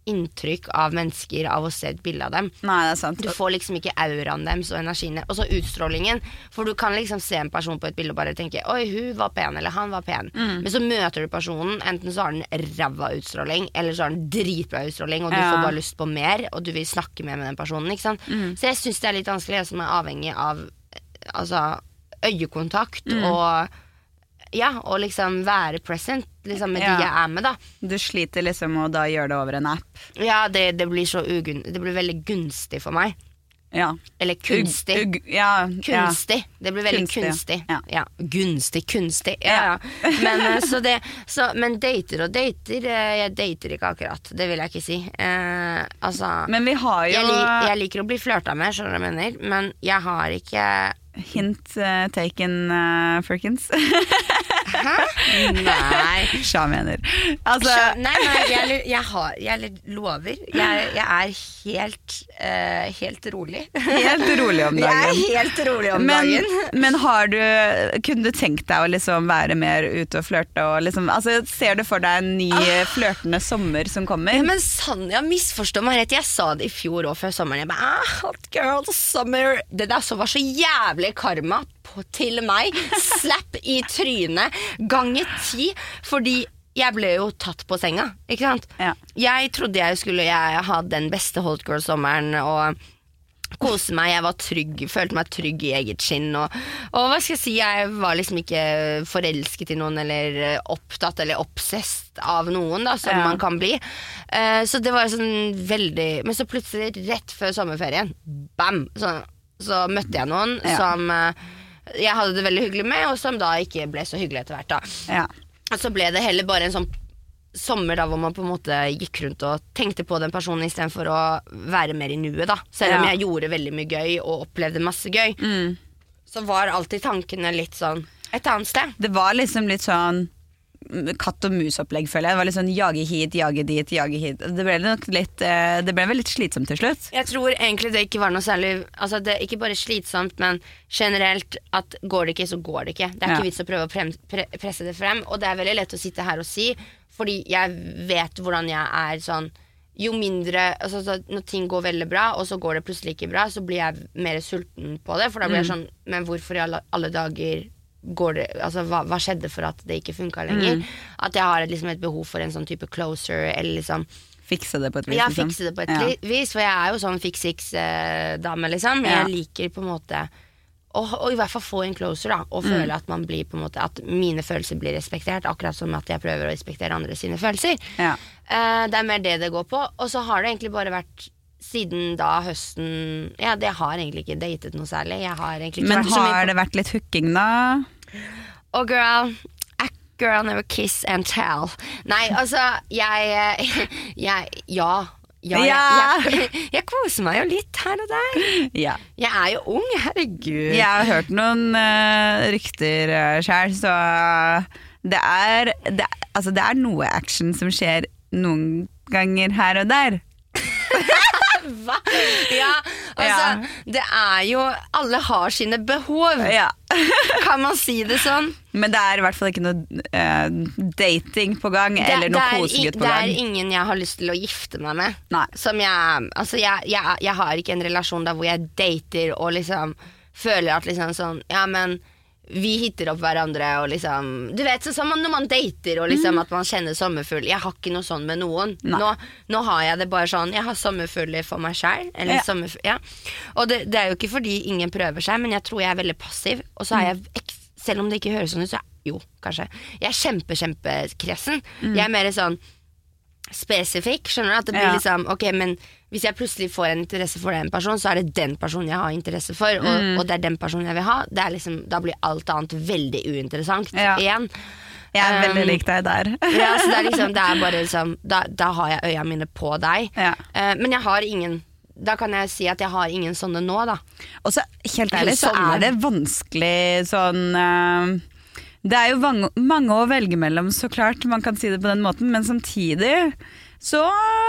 inntrykk av mennesker av å se et bilde av dem. Nei, det er sant. Du får liksom ikke auraen deres og energien Og så utstrålingen. For du kan liksom se en person på et bilde og bare tenke Oi, hun var pen, eller han var pen. Mm. Men så møter du personen, enten så har den ræva utstråling, eller så har den dritbra utstråling, og du Ja. får bare lyst på mer, og du vil snakke mer med den personen. Ikke sant? Mm. Så jeg syns det er litt vanskelig, jeg som er avhengig av eh, altså, øyekontakt Mm. og ja, og liksom være present liksom med Ja. de jeg er med, da. Du sliter liksom med å da gjøre det over en app. Ja, det, det blir så ugun Det blir veldig gunstig for meg. Ja. Eller kunstig. Ug, ug, ja, ja. Kunstig. Det blir veldig Kunstig, kunstig. ja. Ja. Gunstig, kunstig. Ja, ja. Men, eh, så det, så, men dater og dater eh, Jeg dater ikke akkurat. Det vil jeg ikke si. Eh, altså Men vi har jo jeg, jeg liker å bli flørta med, skjønner du hva jeg mener, men jeg har ikke hint uh, taken, uh, Firkins. Nei. Sja mener. Altså, nei, nei, jeg, jeg, har, jeg lover. Jeg, jeg er helt, uh, helt rolig. helt rolig om dagen. Jeg er helt rolig om Men, dagen. men har du Kunne du tenkt deg å liksom være mer ute og flørte? Og liksom, altså, ser du for deg en ny Ah. flørtende sommer som kommer? Ja, men Sanja misforstår meg rett. Jeg sa det i fjor òg, før sommeren. Jeg bare, ah, hot girl summer Det der så var så jævlig karma på, til meg. Slap i trynet ganger ti. Fordi jeg ble jo tatt på senga, ikke sant? Ja. Jeg trodde jeg skulle jeg, ha den beste hot girl-sommeren og kose meg. Jeg var trygg, følte meg trygg i eget skinn. Og, og hva skal jeg si, jeg var liksom ikke forelsket i noen eller opptatt eller obsessed av noen, da, som Ja. man kan bli. Uh, så det var sånn veldig Men så plutselig, rett før sommerferien, bam, så, så møtte jeg noen Ja. som eh, jeg hadde det veldig hyggelig med, og som da ikke ble så hyggelig etter hvert. da Ja. og så ble det heller bare en sånn sommer da hvor man på en måte gikk rundt og tenkte på den personen istedenfor å være mer i nuet. da Selv om Ja. jeg gjorde veldig mye gøy og opplevde masse gøy, Mm. så var alltid tankene litt sånn et annet sted. Det var liksom litt sånn katt og mus-opplegg, føler jeg. Det var litt sånn jage hit, jage dit, jage hit. Det ble nok litt eh, Det ble vel litt slitsomt til slutt. Jeg tror egentlig det ikke var noe særlig Altså det er Ikke bare slitsomt, men generelt at går det ikke, så går det ikke. Det er Ja. ikke vits å prøve å prem, pre, presse det frem. Og det er veldig lett å sitte her og si, fordi jeg vet hvordan jeg er sånn jo mindre altså, så Når ting går veldig bra, og så går det plutselig ikke bra, så blir jeg mer sulten på det. For da blir jeg sånn Men hvorfor i alle, alle dager det Altså hva, hva skjedde for at det ikke funka lenger? At jeg har et, liksom et behov for en sånn type closer, eller liksom Fikse det på et vis. ja, liksom. fikse det på et Ja. vis, for jeg er jo sånn fix-fix-dame, liksom. Ja. Jeg liker på en måte å, i hvert fall få en closer, da. Og Mm. føle at man blir på en måte At mine følelser blir respektert, akkurat som at jeg prøver å respektere andre sine følelser. Ja. Eh, det er mer det det går på. Og så har det egentlig bare vært siden da høsten Ja, det har egentlig ikke datet noe særlig. Har Men har det vært litt hooking, da? Oh girl, girl never kiss and tell. Nei, altså, jeg, jeg Ja. Ja, Ja. Jeg, jeg, jeg koser meg jo litt her og der. Ja. Jeg er jo ung, herregud. Jeg har hørt noen uh, rykter uh, sjøl, så det er, det, altså, det er noe action som skjer noen ganger her og der. Hva? Ja, altså, det er jo Alle har sine behov. Ja. Kan man si det sånn? Men det er i hvert fall ikke noe uh, dating på gang, Det, eller noe kosegutt på det er ingen jeg har lyst til å gifte meg med. Nei. Som jeg Altså, jeg, jeg, jeg har ikke en relasjon der hvor jeg dater og liksom føler at liksom sånn Ja, men vi hitter opp hverandre og liksom Du vet, sånn som når man dater og liksom at man kjenner sommerfugl. Jeg har ikke noe sånn med noen. Mm. Nå, nå har jeg det bare sånn Jeg har sommerfugler for meg sjæl. Ja. ja. Og det, det er jo ikke fordi ingen prøver seg, men jeg tror jeg er veldig passiv. Og så er jeg ek- Selv om det ikke høres sånn ut, så er jo, kanskje. Jeg er kjempe, kjempekresen. Mm. Jeg er mer sånn spesifikk. Skjønner du? At det blir Ja. liksom Ok, men hvis jeg plutselig får en interesse for den personen, så er det den personen jeg har interesse for, og, Mm. og det er den personen jeg vil ha. Det er liksom, da blir alt annet veldig uinteressant Ja. igjen. Jeg er veldig Um, lik deg der. Ja, så det er liksom, det er bare liksom da, da har jeg øya mine på deg. Ja. Uh, men jeg har ingen Da kan jeg si at jeg har ingen sånne nå, da. Og så helt ærlig så er det vanskelig sånn eh, Det er jo mange, mange å velge mellom, så klart. Man kan si det på den måten, men samtidig så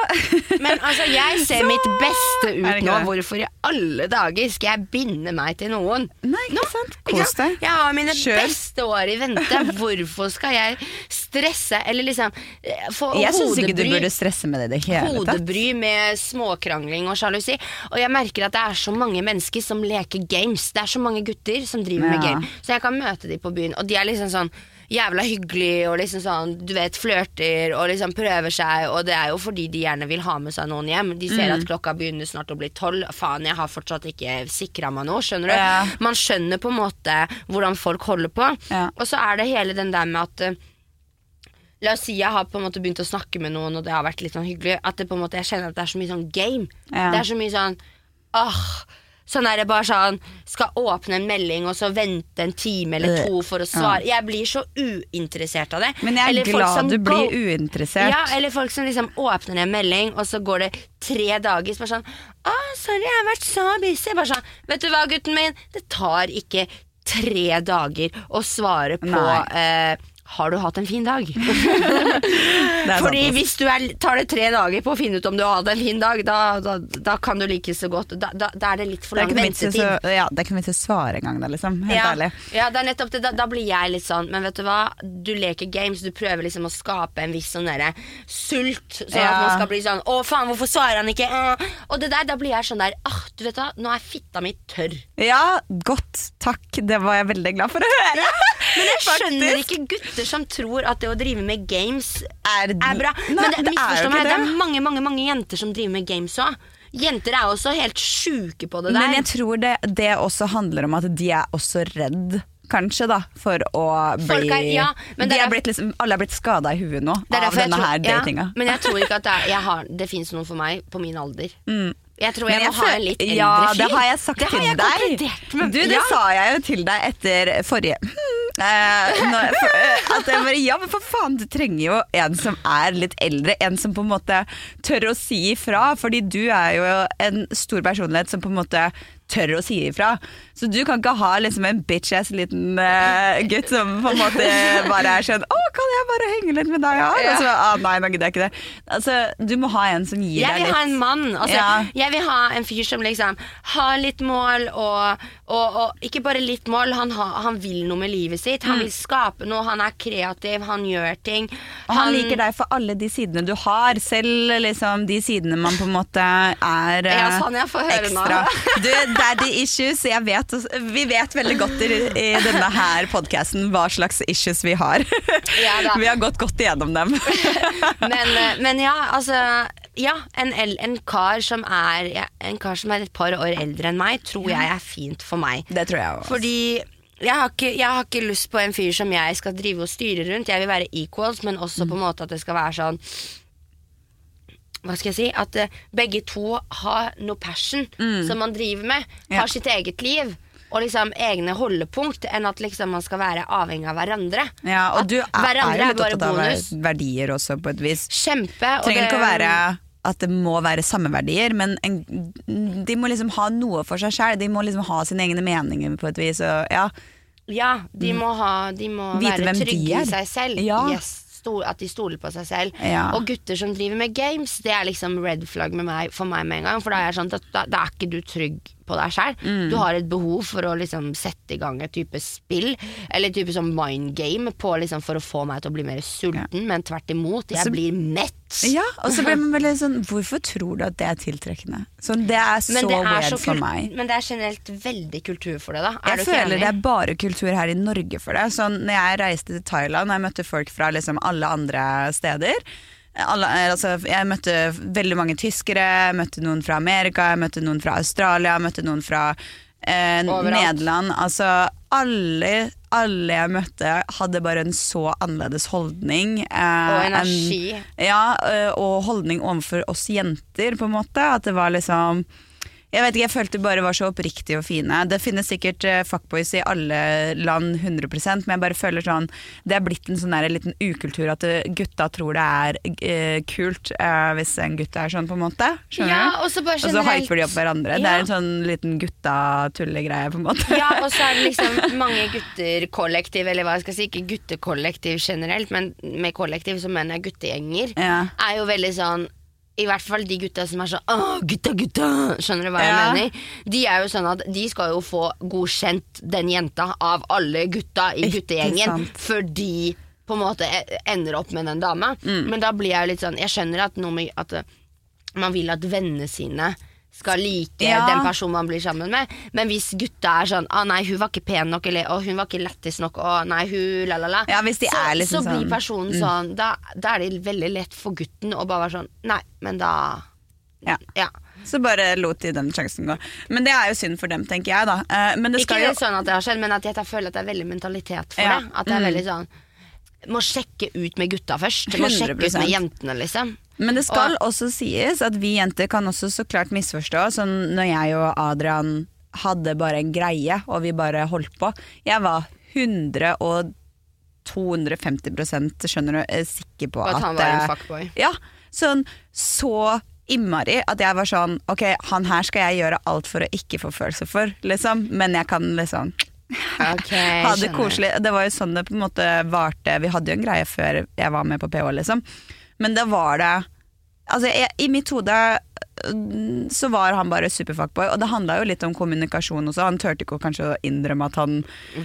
Men altså, jeg ser mitt beste ut nå. Hvorfor i alle dager skal jeg binde meg til noen? Nei, ikke sant? Kos deg. Jeg har mine Kjør. beste år i vente. Hvorfor skal jeg stresse, eller liksom eh, få Jeg syns ikke du burde stresse med det i det hele tatt. Hodebry med småkrangling og sjalusi. Og jeg merker at det er så mange mennesker som leker games. Det er så mange gutter som driver med Ja. game. Så jeg kan møte dem på byen, og de er liksom sånn jævla hyggelig og liksom sånn, du vet, flørter og liksom prøver seg, og det er jo fordi de gjerne vil ha med seg noen hjem. De ser Mm. at klokka begynner snart å bli tolv. Faen, jeg har fortsatt ikke sikra meg noe, skjønner du. Ja. Man skjønner på en måte hvordan folk holder på. Ja. Og så er det hele den der med at eh, La oss si jeg har på en måte begynt å snakke med noen, og det har vært litt sånn hyggelig. At det på en måte, jeg kjenner at det er så mye sånn game. Ja. Det er så mye sånn Åh Sånn er det bare sånn Skal åpne en melding og så vente en time eller to for å svare. Jeg blir så uinteressert av det. Men jeg er Eller glad du blir uinteressert. Ja, eller folk som liksom åpner en melding, og så går det tre dager. Så bare sånn Å, sorry, jeg har vært så busy. Bare sånn Vet du hva, gutten min? Det tar ikke tre dager å svare på eh, har du hatt en fin dag? Fordi sant, hvis du er, tar det tre dager på å finne ut om du har hatt en fin dag, da, da, da kan du like så godt. Da, da, er det litt for lang ventetid. så- ja, det er ikke noe vits i å svare engang, liksom. Helt Ja, ærlig. ja, det er nettopp det. Da, blir jeg litt sånn Men vet du hva? Du leker games, du prøver liksom å skape en viss sånn derre sult. Sånn at man skal bli sånn Å, faen, hvorfor svarer han ikke? Uh. Og det der, da blir jeg sånn der Ah, du vet hva, nå er fitta mi tørr. Ja, godt. Takk. Det var jeg veldig glad for å høre. Men jeg skjønner Faktisk. ikke gutter som tror at det å drive med games Er, er bra. Nei, Men det, det er meg, det er mange, mange, mange jenter som driver med games òg. Jenter er også helt sjuke på det der. Men jeg tror det, det også handler om at de er også redd. Kanskje da, for å bli er- ja, men de er er blitt liksom, Alle er blitt skada i huet nå av denne tror- her datinga. Ja, men jeg tror ikke at det, er, har, det finnes noen for meg på min alder. Jeg tror jeg, jeg må ha en litt eldre ja, det har jeg sagt Det til jeg deg. med. Du, det Ja. sa jeg jo til deg etter forrige Uh, når, for, uh, at jeg bare, ja, men for faen, du trenger jo en som er litt eldre. En som på en måte tør å si ifra. Fordi du er jo en stor personlighet som på en måte tør å si ifra. Så du kan ikke ha liksom en bitch-ass liten uh, gutt som på en måte bare er sånn Å, kan jeg bare henge litt med deg her? Ja. Og så, ah, nei, nå gidder jeg ikke det. Altså, du må ha en som gir deg litt Jeg vil ha en mann. Altså, Ja. Jeg vil ha en fyr som liksom har litt mål, og, og, og ikke bare litt mål. Han, ha, han vil noe med livet sitt. Han vil skape noe, han er kreativ, han gjør ting. Og han liker deg for alle de sidene du har, selv liksom de sidene man på en måte er Ja, eh, sånn jeg får høre nå. Du, daddy issues, jeg vet, vi vet veldig godt i, i denne her podcasten hva slags issues vi har. Ja vi har gått godt igjennom dem. Men, eh, men ja, altså Ja, en, en, kar som er, ja, en kar som er et par år eldre enn meg, tror jeg er fint for meg. Det tror jeg også. Fordi jeg har, ikke, jeg har ikke lyst på en fyr som jeg skal drive og styre rundt. Jeg vil være equals, men også på en måte at det skal være sånn Hva skal jeg si? At uh, begge to har noe passion som man driver med. Har Ja. Sitt eget liv. Og liksom egne holdepunkt, enn at liksom man skal være avhengig av hverandre. Ja, og At du er, hverandre er jo litt bare opptatt av bonus. verdier også, på et vis. Kjempe. og trenger det- ikke å være at det må være samme verdier, men en, de må liksom ha noe for seg sjæl. De må liksom ha sine egne meninger på et vis. Og, ja. Ja, de må, ha, de må Mm. Være trygge i seg selv. Ja. Yes, sto, at de stoler på seg selv. Ja. Og gutter som driver med games, det er liksom red flag med meg, for meg med en gang. For da er jeg sånn at da, da er ikke du trygg på deg sjøl. Mm. Du har et behov for å liksom sette i gang et type spill, eller et type sånn mind game, på liksom for å få meg til å bli mer sulten, men tvert imot, jeg Så- blir mett. ja, og så blir man veldig sånn Hvorfor tror du at det er tiltrekkende? Sånn, det er så det er, weird så for meg. men det er generelt veldig kultur for det, da. Er Jeg føler enig? det er bare kultur her i Norge for det. Sånn, når jeg reiste til Thailand, jeg møtte folk fra liksom alle andre steder. Alle, eh, altså, jeg møtte veldig mange tyskere, jeg møtte noen fra Amerika, jeg møtte noen fra Australia, jeg møtte noen fra eh, Nederland. Altså, alle, alle jeg møtte, hadde bare en så annerledes holdning. eh, Og energi. energi. ja, eh, og holdning overfor oss jenter, på en måte. At det var liksom Jeg vet ikke, jeg følte bare var så oppriktige og fine. Det finnes sikkert eh, fuckboys i alle land 100% men jeg bare føler sånn Det er blitt en sånn der liten ukultur at eh, gutta tror det er uh, kult uh, hvis en gutt er sånn, på en måte. Skjønner Ja, du? og så bare generelt- hyper de opp hverandre. Det er en sånn liten gutta-tullegreie, på en måte. Ja, og så er det liksom mange gutter-kollektiv, eller hva jeg skal si, ikke guttekollektiv generelt, men med kollektiv så mener jeg guttegjenger, Ja. er jo veldig sånn i hvert fall de gutta som er sånn Åh, gutta, gutta! Skjønner du hva jeg mener? De er jo sånn at de skal jo få godkjent den jenta av alle gutta i guttegjengen, før de på en måte ender opp med den dama. Mm. Men da blir jeg jo litt sånn Jeg skjønner at, med, at man vil at vennene sine skal like Ja. den personen man blir sammen med. Men hvis gutta er sånn ah, 'nei, hun var ikke pen nok', eller 'å, hun var ikke lættis nok', å nei, hun la la la. Ja, hvis så, liksom så blir personen personen sånn da, da er det veldig lett for gutten å bare være sånn 'nei, men da Ja. Ja. Så bare lot de den sjansen gå. Men det er jo synd for dem, tenker jeg, da. Eh, Men det Ikke jo sånn at det har skjedd, men at jeg føler at det er veldig mentalitet for det. At det er Mm. veldig sånn Må sjekke ut med gutta først. Må sjekke ut 100%. med jentene, liksom. Men det skal også sies at vi jenter kan også så klart misforstå. Sånn når jeg og Adrian hadde bare en greie, og vi bare holdt på. Jeg var 100 og 250 skjønner du, eh, sikker på Og at han var eh, en fuckboy. Ja, sånn så innmari at jeg var sånn Ok, han her skal jeg gjøre alt for å ikke få følelser for, liksom. Men jeg kan liksom Ok, ha det koselig. Det var jo sånn det på en måte varte. Vi hadde jo en greie før jeg var med på PH, liksom. Men da var det Altså, jeg, i mitt hode øh, så var han bare superfuckboy, og det handla jo litt om kommunikasjon også. Han turte ikke kanskje å innrømme at han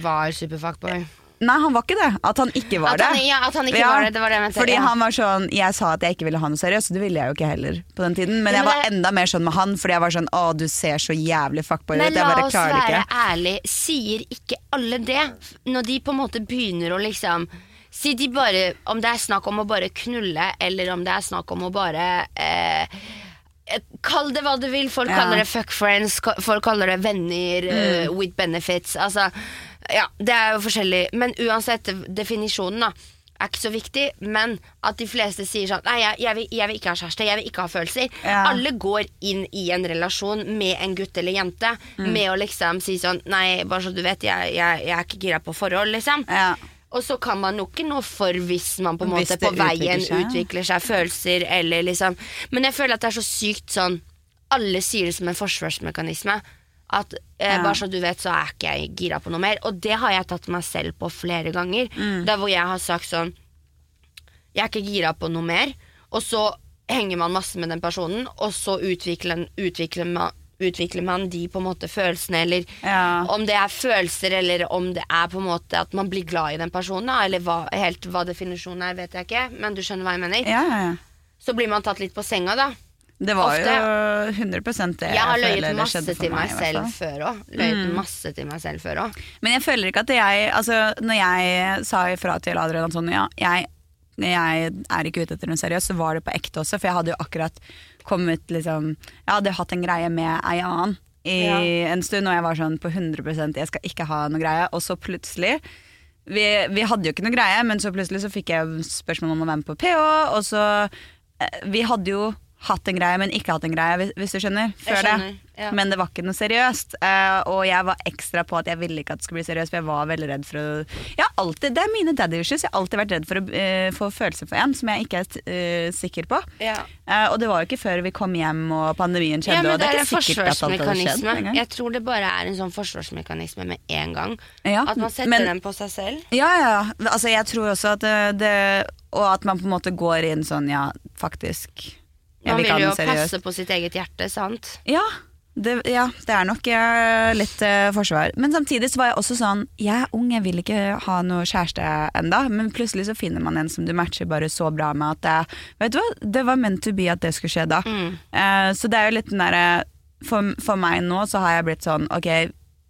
Var superfuckboy. Nei, han var ikke det. At han ikke var han, det. ja, at han ikke Ja, var det, det var det jeg mente. Fordi ja. han var sånn Jeg sa at jeg ikke ville ha noe seriøst, og det ville jeg jo ikke heller på den tiden. Men men jeg var det- enda mer sånn med han, fordi jeg var sånn Å, du ser så jævlig fuckboy ut. Men Jeg la bare oss klarer det være ikke. ærlige, sier ikke alle det? Når de på en måte begynner å liksom Si de bare Om det er snakk om å bare knulle, eller om det er snakk om å bare eh, eh, Kall det hva du vil. Folk Ja. kaller det fuck friends, folk kaller det venner mm. uh, with benefits. Altså, ja, det er jo forskjellig. Men uansett, definisjonen da er ikke så viktig, men at de fleste sier sånn Nei, jeg, jeg, vil, jeg vil ikke ha kjæreste, jeg vil ikke ha følelser. Ja. Alle går inn i en relasjon med en gutt eller jente Mm. med å liksom si sånn Nei, bare så du vet, jeg, jeg, jeg er ikke gira på forhold, liksom. Ja. Og så kan man jo ikke noe for hvis man på en måte på veien utvikler seg. utvikler seg følelser, eller liksom Men jeg føler at det er så sykt sånn Alle sier det som en forsvarsmekanisme. At eh, Ja. bare så du vet, så er ikke jeg gira på noe mer. Og det har jeg tatt meg selv på flere ganger. Mm. Der hvor jeg har sagt sånn Jeg er ikke gira på noe mer. Og så henger man masse med den personen, og så utvikler, utvikler, man, utvikler man de på en måte følelsene, eller Ja. om det er følelser, eller om det er på en måte at man blir glad i den personen, eller hva, helt hva definisjonen er, vet jeg ikke, men du skjønner hva jeg mener. Ja, ja, ja. Så blir man tatt litt på senga, da. Det var Ofte. jo 100 det Jeg har løyet masse skjedde til meg selv før òg. Løyet masse til meg selv før òg. Men jeg føler ikke at jeg Altså, når jeg sa ifra til Adrian Antonia sånn, jeg, jeg er ikke ute etter noe seriøst, så var det på ekte også, for jeg hadde jo akkurat kommet liksom Jeg hadde hatt en greie med ei annen i Ja. en stund, og jeg var sånn på 100% jeg skal ikke ha noe greie, og så plutselig vi, vi hadde jo ikke noe greie, men så plutselig så fikk jeg spørsmål om å være med på PH, og så eh, Vi hadde jo hatt en greie, men ikke hatt en greie, hvis, du skjønner. Før skjønner, det. ja. Men det var ikke noe seriøst. Uh, og jeg var ekstra på at jeg ville ikke at det skulle bli seriøst, for jeg var veldig redd for å Jeg har alltid, Det er mine daddy issues. Jeg har alltid vært redd for å uh, få følelser for en som jeg ikke er uh, sikker på. Ja. Og det var jo ikke før vi kom hjem og pandemien skjedde. Ja, men det er en skjedd forsvarsmekanisme. Jeg tror det bare er en sånn forsvarsmekanisme med en gang. Ja, At man setter men- den på seg selv. Ja, ja. Altså, jeg tror også at det, det Og at man på en måte går inn sånn, ja, faktisk. Man vil jo passe på sitt eget hjerte, sant? Ja, det, ja, det er nok litt eh, forsvar. Men samtidig så var jeg også sånn Jeg er ung, jeg vil ikke ha noe kjæreste enda Men plutselig så finner man en som du matcher bare så bra med at det, Vet du hva, det var meant to be at det skulle skje da. Mm. Eh, så det er jo litt den derre for, for meg nå så har jeg blitt sånn Ok,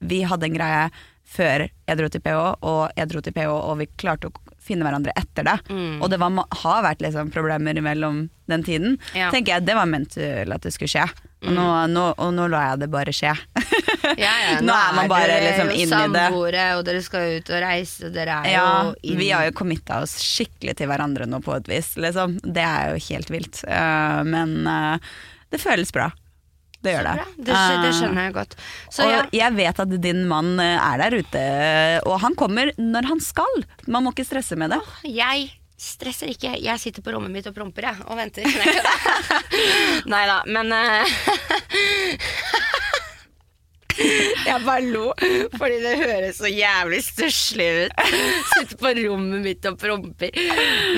vi hadde en greie før jeg dro til PH, og jeg dro til PH, og vi klarte å finne hverandre etter det. Mm. Og det var, har vært liksom problemer imellom den tiden. Ja. tenker jeg Det var ment til at det skulle skje. Og, Mm. nå, nå, og nå lar jeg det bare skje. Ja, ja, Nå er man bare dere liksom jo inn i det. samboere, og dere skal ut og reise, og dere er Ja, jo inn vi har jo committa oss skikkelig til hverandre nå på et vis, liksom. Det er jo helt vilt. Uh, men uh, det føles bra. Det gjør det. Det, det Eh, skjønner jeg godt. Så og ja, jeg vet at din mann eh, er der ute, og han kommer når han skal. Man må ikke stresse med det. jeg stresser ikke. Jeg sitter på rommet mitt og promper, jeg, og venter. Nei da, men eh, Jeg bare lo, fordi det høres så jævlig stusslig ut. Sitter på rommet mitt og promper.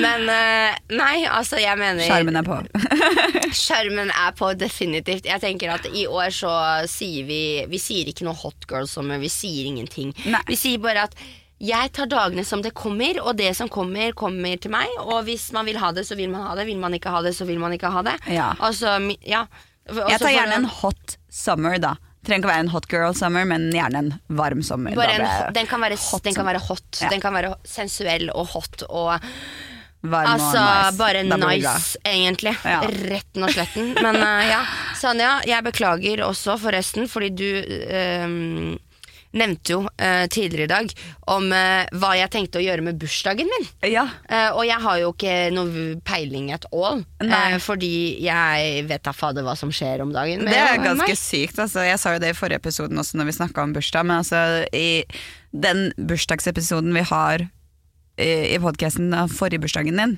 Men eh, nei, altså, jeg mener Sjarmen er på. Skjermen er på definitivt. Jeg tenker at I år så sier vi Vi sier ikke noe hot girl summer, vi sier ingenting. Nei. Vi sier bare at jeg tar dagene som det kommer, og det som kommer, kommer til meg. Og hvis man vil ha det, så vil man ha det. Vil man ikke ha det, så vil man ikke ha det. Ja. Altså, ja. Også, Jeg tar gjerne en hot summer, da. Trenger ikke å være en hot girl summer, men gjerne en varm sommer. en, den, kan være, hot den kan være hot. Ja. Den kan være sensuell og hot og varm Altså nice. bare nice, egentlig. Ja. Retten og sletten. Men uh, ja. Sanja, jeg beklager også, forresten, fordi du eh, nevnte jo uh, tidligere i dag om uh, hva jeg tenkte å gjøre med bursdagen min. Ja. Uh, og jeg har jo ikke noe peiling at all, fordi jeg vet da fader hva som skjer om dagen. Det er meg. ganske sykt. Altså. Jeg sa jo det i forrige episoden også når vi snakka om bursdag, men altså, i den bursdagsepisoden vi har i, i podkasten av forrige bursdagen din,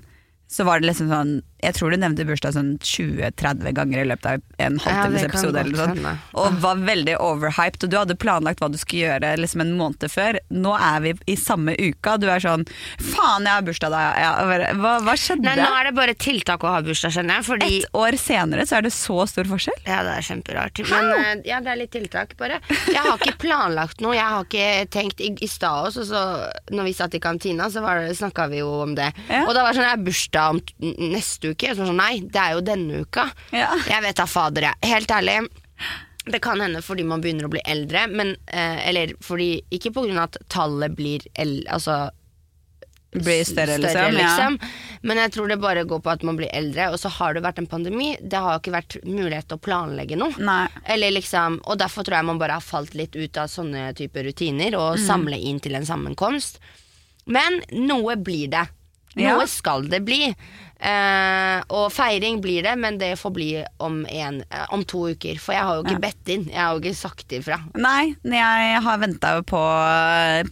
så var det liksom sånn Jeg tror du nevnte bursdag sånn 20-30 ganger i løpet av en Ja, halvtimes det episode. noe Og var veldig overhyped, og du hadde planlagt hva du skulle gjøre liksom en måned før. Nå er vi i samme uka, du er sånn Faen, jeg har bursdag da! Ja, hva, hva skjedde? Nei, nå er det bare tiltak å ha bursdag, skjønner jeg. Fordi Et år senere så er det så stor forskjell. Ja, det er kjemperart. Men eh, ja, det er litt tiltak, bare. Jeg har ikke planlagt noe. Jeg har ikke tenkt I, i stad også, så når vi satt i kantina, så snakka vi jo om det. Ja. Og da var det sånn Jeg har bursdag om t- neste uke. Så sånn, Nei, det er jo denne uka. Ja. Jeg vet da fader, jeg. Helt ærlig. Det kan hende fordi man begynner å bli eldre, men eh, Eller fordi Ikke på grunn av at tallet blir el, altså, Blir større, liksom. liksom. Men jeg tror det bare går på at man blir eldre, og så har det vært en pandemi. Det har ikke vært mulighet til å planlegge noe. Liksom, og derfor tror jeg man bare har falt litt ut av sånne typer rutiner og Mm. samle inn til en sammenkomst. Men noe blir det. Ja. Noe skal det bli. Eh, og feiring blir det, men det får bli om, en, eh, om to uker. For jeg har jo ikke bedt inn. Jeg har jo ikke sagt ifra. Nei, jeg har venta jo på,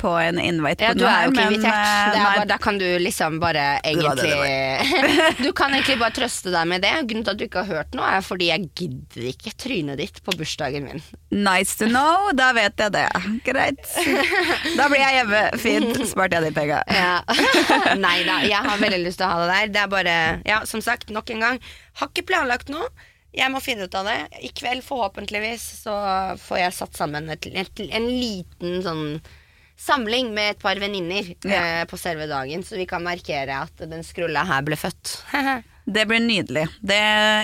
på en invite Ja, på du noe er jo ikke invitert. eh, Det bare, da kan du liksom bare Det var det egentlig Du kan egentlig bare trøste deg med det. Grunnen til at du ikke har hørt noe, er fordi jeg gidder ikke trynet ditt på bursdagen min. Nice to know, da vet jeg det. Greit. Da blir jeg hjemme. Fint. Sparte jeg de penga. Ja. Nei da, jeg har veldig lyst til å ha det der. Det er bare, ja, som sagt, nok en gang. Har ikke planlagt noe. Jeg må finne ut av det. I kveld, forhåpentligvis, så får jeg satt sammen et, et, en liten sånn samling med et par venninner Ja. eh, på selve dagen, så vi kan markere at den skrulla her ble født. Det blir nydelig. Det,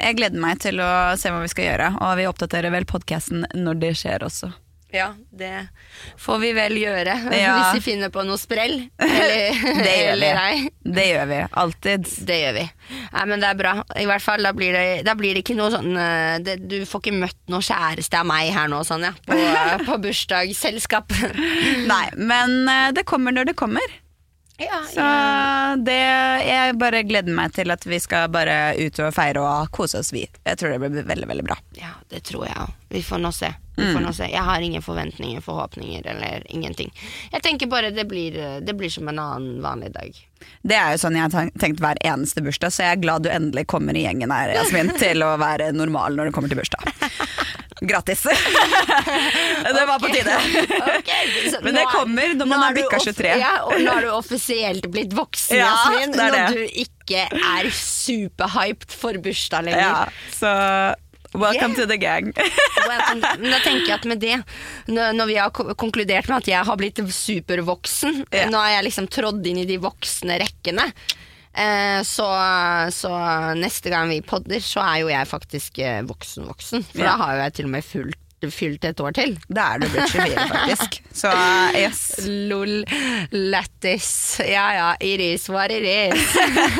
jeg gleder meg til å se hva vi skal gjøre, og vi oppdaterer vel podkasten når det skjer også. Ja, det får vi vel gjøre. Ja. Hvis vi finner på noe sprell. Eller, Det gjør eller vi. ei. Det gjør vi. Alltid. Det gjør vi. Nei, men det er bra. I hvert fall, da blir det, da blir det ikke noe sånn eh, det, Du får ikke møtt noe kjæreste av meg her nå, Sonja, på, på bursdagsselskap. Nei, men eh, det kommer når det kommer. Ja, Så det, jeg bare gleder meg til at vi skal bare ut og feire og kose oss, vi. Jeg tror det blir veldig, veldig bra. ja, det tror jeg òg. Vi får nå se. Mm. se. Jeg har ingen forventninger, forhåpninger eller ingenting. Jeg tenker bare det blir, det blir som en annen vanlig dag. Det er jo sånn jeg har tenkt hver eneste bursdag, så jeg er glad du endelig kommer i gjengen her, Jasmin, til å være normal når det kommer til bursdag. Grattis! det var på tide. okay, så Men det er- kommer når man har bikka 23. Ja, og nå har du offisielt blitt voksen, Ja, Jasmin. Når det. du ikke er superhyped for bursdag lenger. Ja, så welcome Yeah. to the gang. Nå tenker jeg at med det, når vi har konkludert med at jeg har blitt supervoksen, yeah. nå har jeg liksom trådd inn i de voksne rekkene, så, så neste gang vi podder, så er jo jeg faktisk eh, voksen-voksen. For Ja. da har jo jeg til og med fulgt fylt et år til. Da er du blitt 24, faktisk. Så yes. Lol, lættis. Ja ja, it is what it is.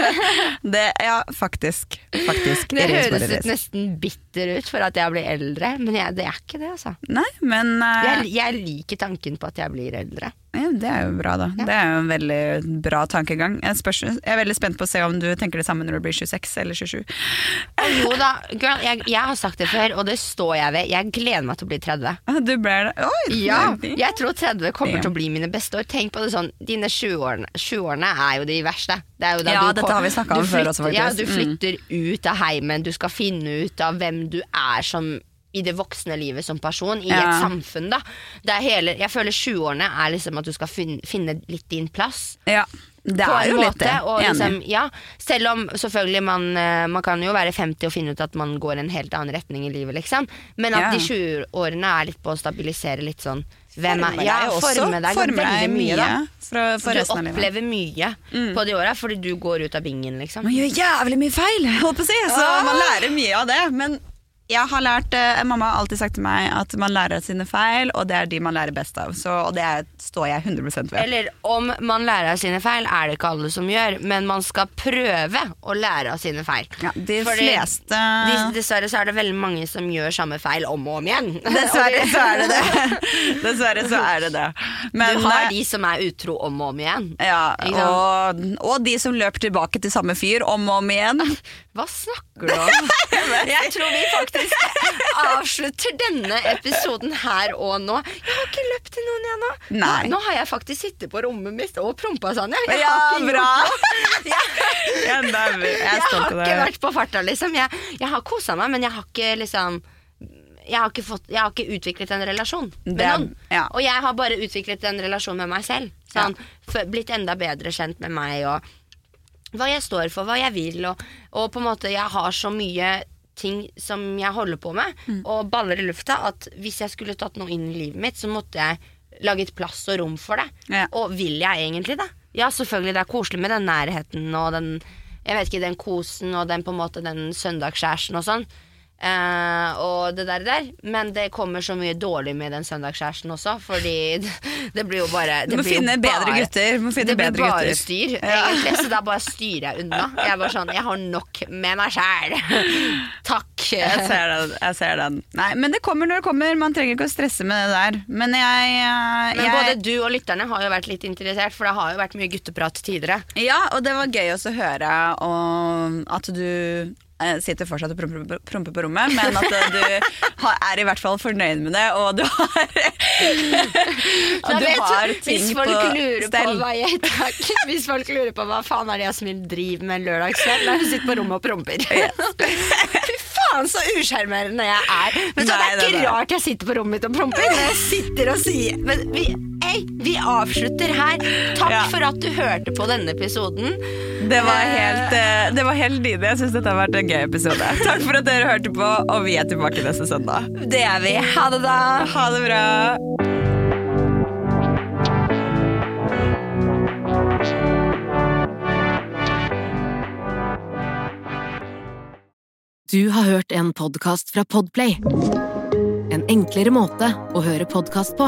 Det, ja, faktisk. Faktisk. Det høres ut nesten bitter ut for at jeg blir eldre, men jeg, det er ikke det, altså. Nei, men Uh... Jeg, jeg liker tanken på at jeg blir eldre. Ja, det er jo bra, da. Ja. Det er jo en veldig bra tankegang. Jeg, spørs, jeg er veldig spent på å se om du tenker det samme når du blir 26 eller 27. Og jo da, girl, jeg, jeg har sagt det før, og det står jeg ved. Jeg gleder meg til å bli 30. Ah, Du ble det? Oi! Ja, jeg tror 30 kommer Ja. til å bli mine beste år. Tenk på det sånn, dine 20-årene 20-årene er jo de verste. Det er jo da Ja, du dette har vi snakket om før også, faktisk. Ja, du Mm. flytter ut av heimen, du skal finne ut av hvem du er som i det voksne livet som person, i Ja. et samfunn, da. Det hele, jeg føler 20-årene er liksom at du skal finne, finne litt din plass. Ja, det er jo jo litt det. Liksom, ja, selv om selvfølgelig man, eh, man kan jo være 50 og finne ut at man går en helt annen retning i livet, liksom. Men at Ja. de 20-årene er litt på å stabilisere litt sånn hvem er, ja, forme deg Forme deg mye, da. fra, for du opplever mye. Mm. mye på de åra fordi du går ut av bingen, liksom. Man gjør jævlig mye feil, holdt på å si, så Ah. man lærer mye av det. Men jeg har lært, eh, mamma har alltid sagt til meg at man lærer av sine feil, og det er de man lærer best av. Så, og det er, står jeg 100 ved. Eller om man lærer av sine feil, er det ikke alle som gjør, men man skal prøve å lære av sine feil. Ja, de Fordi fleste de- Dessverre så er det veldig mange som gjør samme feil om og om igjen. Dessverre så er det det. Dessverre så er det det. Men, du har eh, de som er utro om og om igjen. ja, Ikke sant? og, og de som løper tilbake til samme fyr om og om igjen. Hva snakker du om? Jeg tror vi faktisk avslutter denne episoden her og nå. Jeg har ikke løpt til noen, jeg nå. Nei. Nå, har jeg faktisk sittet på rommet mitt og prompa sånn. Jeg, jeg Ja, har ikke bra. gjort noe. Jeg, jeg er jeg har ikke deg. vært på farta, liksom. Jeg, jeg har kosa meg, men jeg har ikke liksom jeg har, fått, jeg har ikke utviklet en relasjon med noen. ja. Og jeg har bare utviklet en relasjon med meg selv. Sånn, ja. Blitt enda bedre kjent med meg og hva jeg står for, hva jeg vil. Og, og på en måte jeg har så mye ting som jeg holder på med, Mm. og baller i lufta, at hvis jeg skulle tatt noe inn i livet mitt, så måtte jeg laget plass og rom for det. Ja. Og vil jeg egentlig det? Ja, selvfølgelig, det er koselig med den nærheten og den jeg vet ikke, den kosen og den på en måte den søndagskjæresten og sånn. Eh, og det der, der. Men det kommer så mye dårlig med den søndagskjæresten også, fordi det, det blir jo bare Du må finne bedre bare- gutter. Finne det blir bare gutter. styr, Ja. egentlig, så da bare styrer jeg unna. Jeg er bare sånn, jeg har nok med meg sjæl. Takk. Jeg ser den. jeg ser den Nei, Men det kommer når det kommer. Man trenger ikke å stresse med det der. Men jeg, jeg Men både du og lytterne har jo vært litt interessert, for det har jo vært mye gutteprat tidligere. Ja, og det var gøy også å høre om at du eh, sitter fortsatt og promper, promper på rommet, men at eh, du har, er i hvert fall fornøyd med det, og du har og du har ting på stell. på jeg Hvis folk lurer på hva faen er det Jasmin driver med en lørdagskveld, da hun sitter på rommet og promper. Fy faen, så usjarmerende jeg er. Men så Nei, det er ikke det, det. rart jeg sitter på rommet mitt og promper når jeg sitter og sier Men vi, vi avslutter her. Takk Ja. for at du hørte på denne episoden. Det var helt, eh, det var helt nydelig. Jeg syns dette har vært en gøy episode. Takk for at dere hørte på, og vi er tilbake neste søndag. Det er vi. Ha det, da. Ha det bra. Du har hørt en podkast fra Podplay. En enklere måte å høre podkast på.